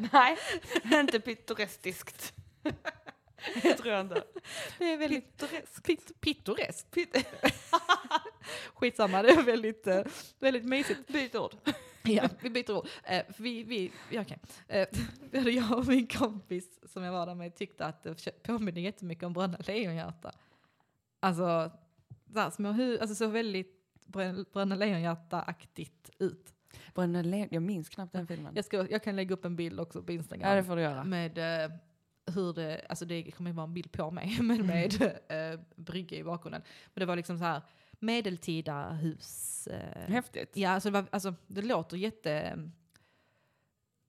(laughs) Nej, inte pittorestiskt. (laughs) det tror jag inte. Det är väldigt Pittoreskt. pitt, pittoreskt. (laughs) Skitsamma, det är väldigt, eh, väldigt mysigt. Byt ord. Ja, vi byter ord. Eh, vi, vi, ja, okej. Eh, jag och min kompis som jag var där med tyckte att det påminner jättemycket om Bröderna Lejonhjärta. Alltså, så här små hu- alltså så väldigt Bröderna Lejonhjärta-aktigt ut. Bröderna Lejon, jag minns knappt den filmen. Jag, ska, jag kan lägga upp en bild också på Instagram. Ja, det får du göra. med eh, hur det, alltså det kommer ju vara en bild på mig, (laughs) men med eh, brygga i bakgrunden. Men det var liksom så här medeltida hus. Eh, Häftigt. Ja, alltså det, var, alltså det låter jätte mm,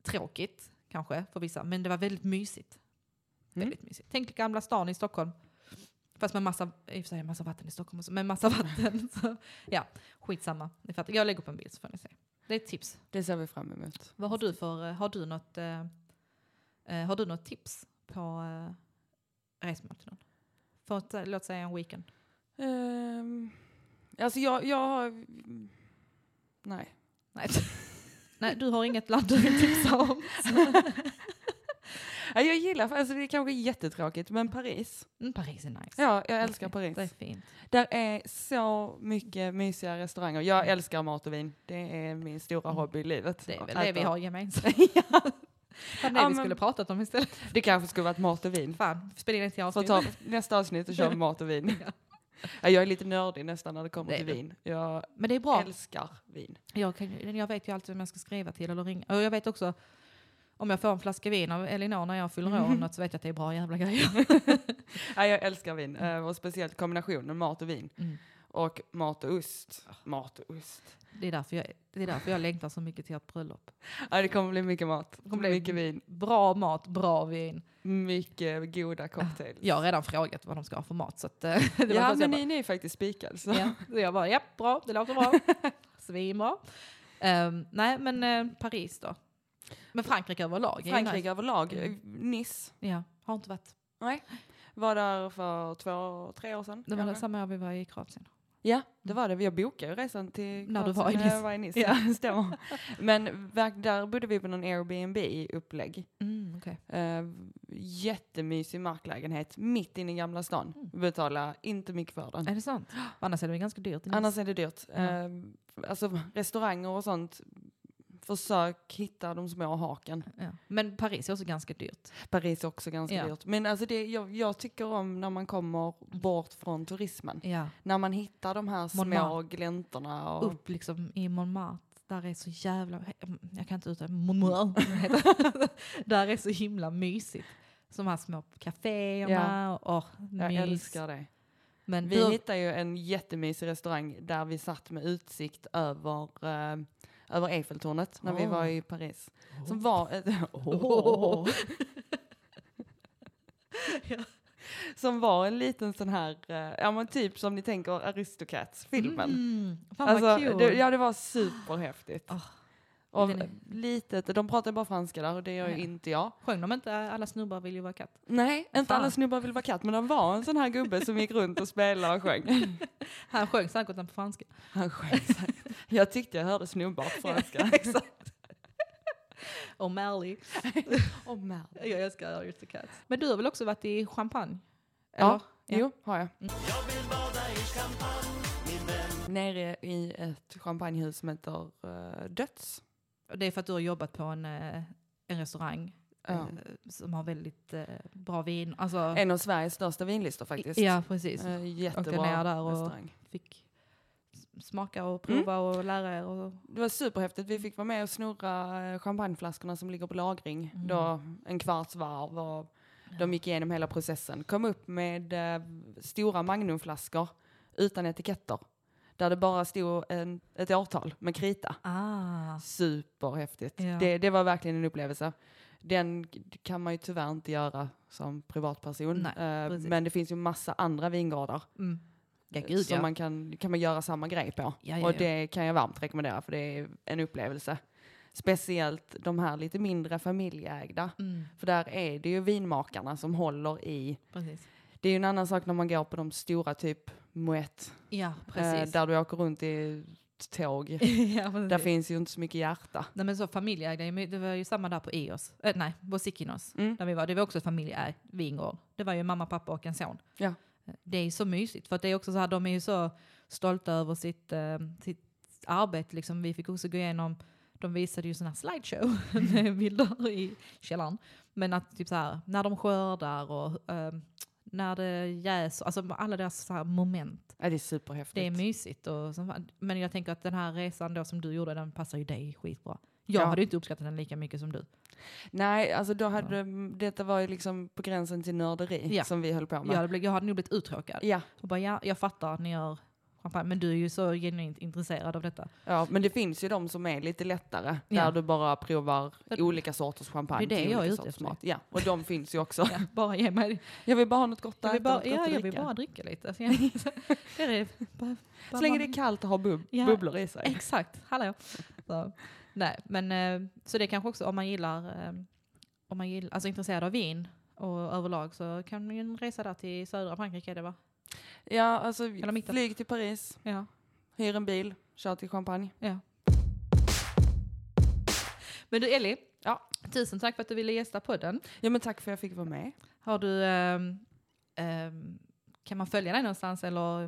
tråkigt kanske för vissa, men det var väldigt mysigt. Mm. Väldigt mysigt. Tänk Gamla stan i Stockholm. Fast med massa, i och för sig massa vatten i Stockholm också, men massa vatten. (laughs) Så, ja, skitsamma. Ni fattar. Jag lägger upp en bild så får ni se. Det är ett tips. Det ser vi fram emot. Vad har du för, eh, har du något, eh, eh, har du något tips på eh, resmål till någon? För att, eh, låt säga en weekend. Um, alltså jag, jag har... Nej. Nej. (laughs) Nej, du har inget land du vill tipsa om. (laughs) Ja, Jag gillar, alltså det är kanske jättetråkigt, men Paris. Mm, Paris är nice. Ja, jag älskar Det är Paris. fint. Där är så mycket mysiga restauranger. Jag älskar mat och vin. Det är min stora Mm. hobby i livet. Det är väl det vi har gemensamt. (laughs) ja, det (laughs) Ja, vi skulle pratat om istället. det kanske skulle varit mat och vin. Fan, spela in till Så avsnitt. ta nästa avsnitt och kör (laughs) mat och vin. Ja. Ja, jag är lite nördig nästan när det kommer Det till vin. Jag Men det är bra. älskar vin. Jag, kan, jag vet ju alltid vem jag ska skriva till eller ringa. Och jag vet också om jag får en flaska vin av Elinor när jag fyller år Mm. något så vet jag att det är bra jävla grejer. (laughs) Ja, jag älskar vin. Eh, Och speciellt kombinationen mat och vin. Mm. Och mat och ost. Mat och ost. Det, är därför jag, det är därför jag längtar så mycket till ett bröllop. Ja, det kommer bli mycket mat. Det kommer bli- mycket vin. Bra mat, bra vin. Mycket goda cocktails. Jag har redan frågat vad de ska ha för mat. Så att, eh, (laughs) det var ja först men jag ni, ni är faktiskt spikade. Så. bara, ja, så jag bara, ja, bra, det låter bra. (laughs) Svinbra. Um, nej, men eh, Paris då? Men Frankrike överlag? Frankrike nice. överlag. Mm. eh, Nice. Ja, har inte varit. Nej. Var där för två, tre år sedan. Det var det samma år vi var i Kroatien. Ja, det var det. Jag bokade resan till När du Kroatien var i när Nice. jag var i Nice. Ja. Stämmer. (laughs) Men där bodde vi på någon Airbnb-upplägg. Mm, okay. Uh, jättemysig marklägenhet mitt inne i Gamla stan. Mm. Betala inte mycket för den. Är det sant? (gasps) Annars är det ganska dyrt. i Nice. Annars är det dyrt. Ja. Eh, alltså restauranger och sånt försök hitta de små haken. Ja. Men Paris är också ganska dyrt. Paris är också ganska Ja. dyrt. Men alltså det, jag, jag tycker om när man kommer bort från turismen. Ja. När man hittar de här små Montmartre. gläntorna. Och, Upp liksom i Montmartre. Där är så jävla, jag kan inte uttala Montmartre. (laughs) där är så himla mysigt. De här små kaféerna och åh, jag mys. älskar det. Men Vi du, hittade ju en jättemysig restaurang där vi satt med utsikt över, eh, över Eiffeltornet när vi Åh. var i Paris. Som var ett, (laughs) (laughs) som var en liten sån här, eh, ja men typ som ni tänker Aristocats-filmen. Mm, fan Alltså, vad kul. det, ja det var superhäftigt. Åh, och är- litet, de pratar bara franska där och det gör ju Ja. inte jag. Sjöng de inte Alla snubbar vill ju vara katt? Nej, inte Fan. alla snubbar vill vara katt men det var en sån här gubbe som gick runt och spelade och sjöng. (laughs) Han sjöng säkert den på franska. Han sjöng. Jag tyckte jag hörde snubbar på franska. (laughs) Exakt. (laughs) Och Merly. Åh man. Jag älskar Aristocats. Men du har väl också varit i Champagne? Ja, Eller? Jo, har jag. Nere i ett champagnehus som heter uh, Döds. Och Det är för att du har jobbat på en, eh, en restaurang Ja. eh, som har väldigt eh, bra vin. Alltså, En av Sveriges största vinlistor faktiskt. ja, precis. Eh, Åkte jättebra ner där och- restaurang. Fick smaka och prova och lära er. Och, Det var superhäftigt. Vi fick vara med och snurra champagneflaskorna som ligger på lagring. Mm. Då en kvarts varv och de gick igenom hela processen. Kom upp med eh, stora magnumflaskor utan etiketter. Där det bara stod en, ett årtal med krita. ah, Superhäftigt. Ja. Det, det var verkligen en upplevelse. Den kan man ju tyvärr inte göra som privatperson. Nej, precis. men det finns ju massa andra vingårdar mm. Ja, eh, gud som ja. man kan, kan man göra samma grej på. Ja, Och det kan jag varmt rekommendera för det är en upplevelse. Speciellt de här lite mindre familjeägda. Mm, För där är det ju vinmakarna som håller i. precis. Det är ju en annan sak när man går på de stora typ Moët. Ja, Eh, precis. där du åker runt i tåg. (laughs) ja. Där finns ju inte så mycket hjärta. Nej men så familjeägda, det var ju samma där på EOS, äh, nej, på Sikinos, Mm. där vi var. Det var också familjeägd vingård. Det var ju mamma, pappa och en son. Ja. Det är ju så mysigt, för att det är också så här, de är ju så stolta över sitt, eh, sitt arbete. Liksom. Vi fick också gå igenom, de visade ju sån här slideshow (laughs) med bilder i källaren. Men att typ så här, när de skördar och eh, när det jäser, alltså alla deras så här moment. Ja, det är superhäftigt. Det är mysigt. Och, men jag tänker att den här resan då som du gjorde, den passar ju dig skitbra. Jag Ja. hade inte uppskattat den lika mycket som du. Nej, alltså då hade detta var ju liksom på gränsen till nörderi Ja. som vi höll på Jag med. hade, blivit, jag hade nog blivit uttråkad. Ja, Och bara, ja, jag fattar att ni gör champagne, men du är ju så genuint intresserad av detta. ja, men det finns ju de som är lite lättare. Ja. Där du bara provar Det- olika sorters champagne det är det jag är ute efter. mat. Ja, och de finns ju också. (laughs) Ja, bara ge mig Jag vill bara ha något gott jag att vill äta, bara, ja, jag vill bara dricka lite. (laughs) Så jag, det är. Bara, bara Så länge man- det är kallt och har bub Ja. bubblor i sig. Exakt, hallå. Så, nej, men eh, så det kanske också om man gillar, eh, om man gillar, alltså intresserad av vin och överlag så kan man ju resa där till södra Frankrike det va? Ja, alltså Eller flyg till Paris, Ja. hyr en bil, kör till Champagne. ja. Men du Ellie, Ja. tusen tack för att du ville gästa podden. Ja men tack för att jag fick vara med. Har du, ehm, ehm, kan man följa dig någonstans eller?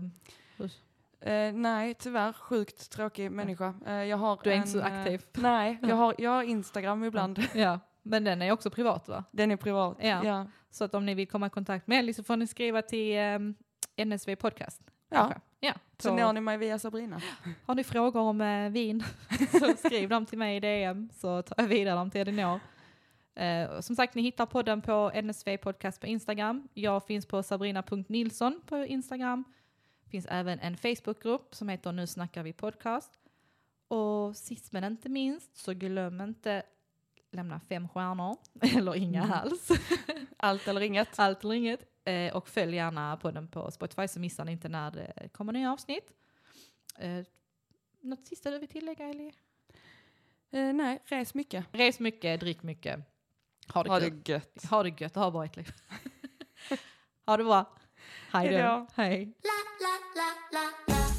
Eh, nej, tyvärr. Sjukt tråkig människa. Eh, jag har Du är en, inte så eh, aktiv. nej, (laughs) jag har, jag har Instagram ibland. (laughs) Ja, men den är också privat va? Den är privat. Ja. Ja. Så att om ni vill komma i kontakt med Ellie så får ni skriva till ehm, NSV Podcast. Ja. ja. Så på- når ni mig via Sabrina. (laughs) Har ni frågor om eh, vin (laughs) så skriv dem till mig i DM så tar jag vidare dem till Elinor. Eh, som sagt, ni hittar podden på NSV Podcast på Instagram. Jag finns på sabrina.nilsson på Instagram. finns även en Facebookgrupp som heter Nu snackar vi podcast. Och sist men inte minst så glöm inte lämna fem stjärnor, (laughs) eller inga Mm. alls. Allt eller inget. Allt eller inget. Eh, och följ gärna podden på Spotify så missar ni inte när det kommer nya avsnitt. Eh, något sista du vill tillägga Eli? Eh, nej, res mycket. Res mycket, drick mycket. Ha det, Ha kul. det gött. Ha det gött och ha bra ett liv. (laughs) ha det bra. Hej Hej då. Hej. la la la la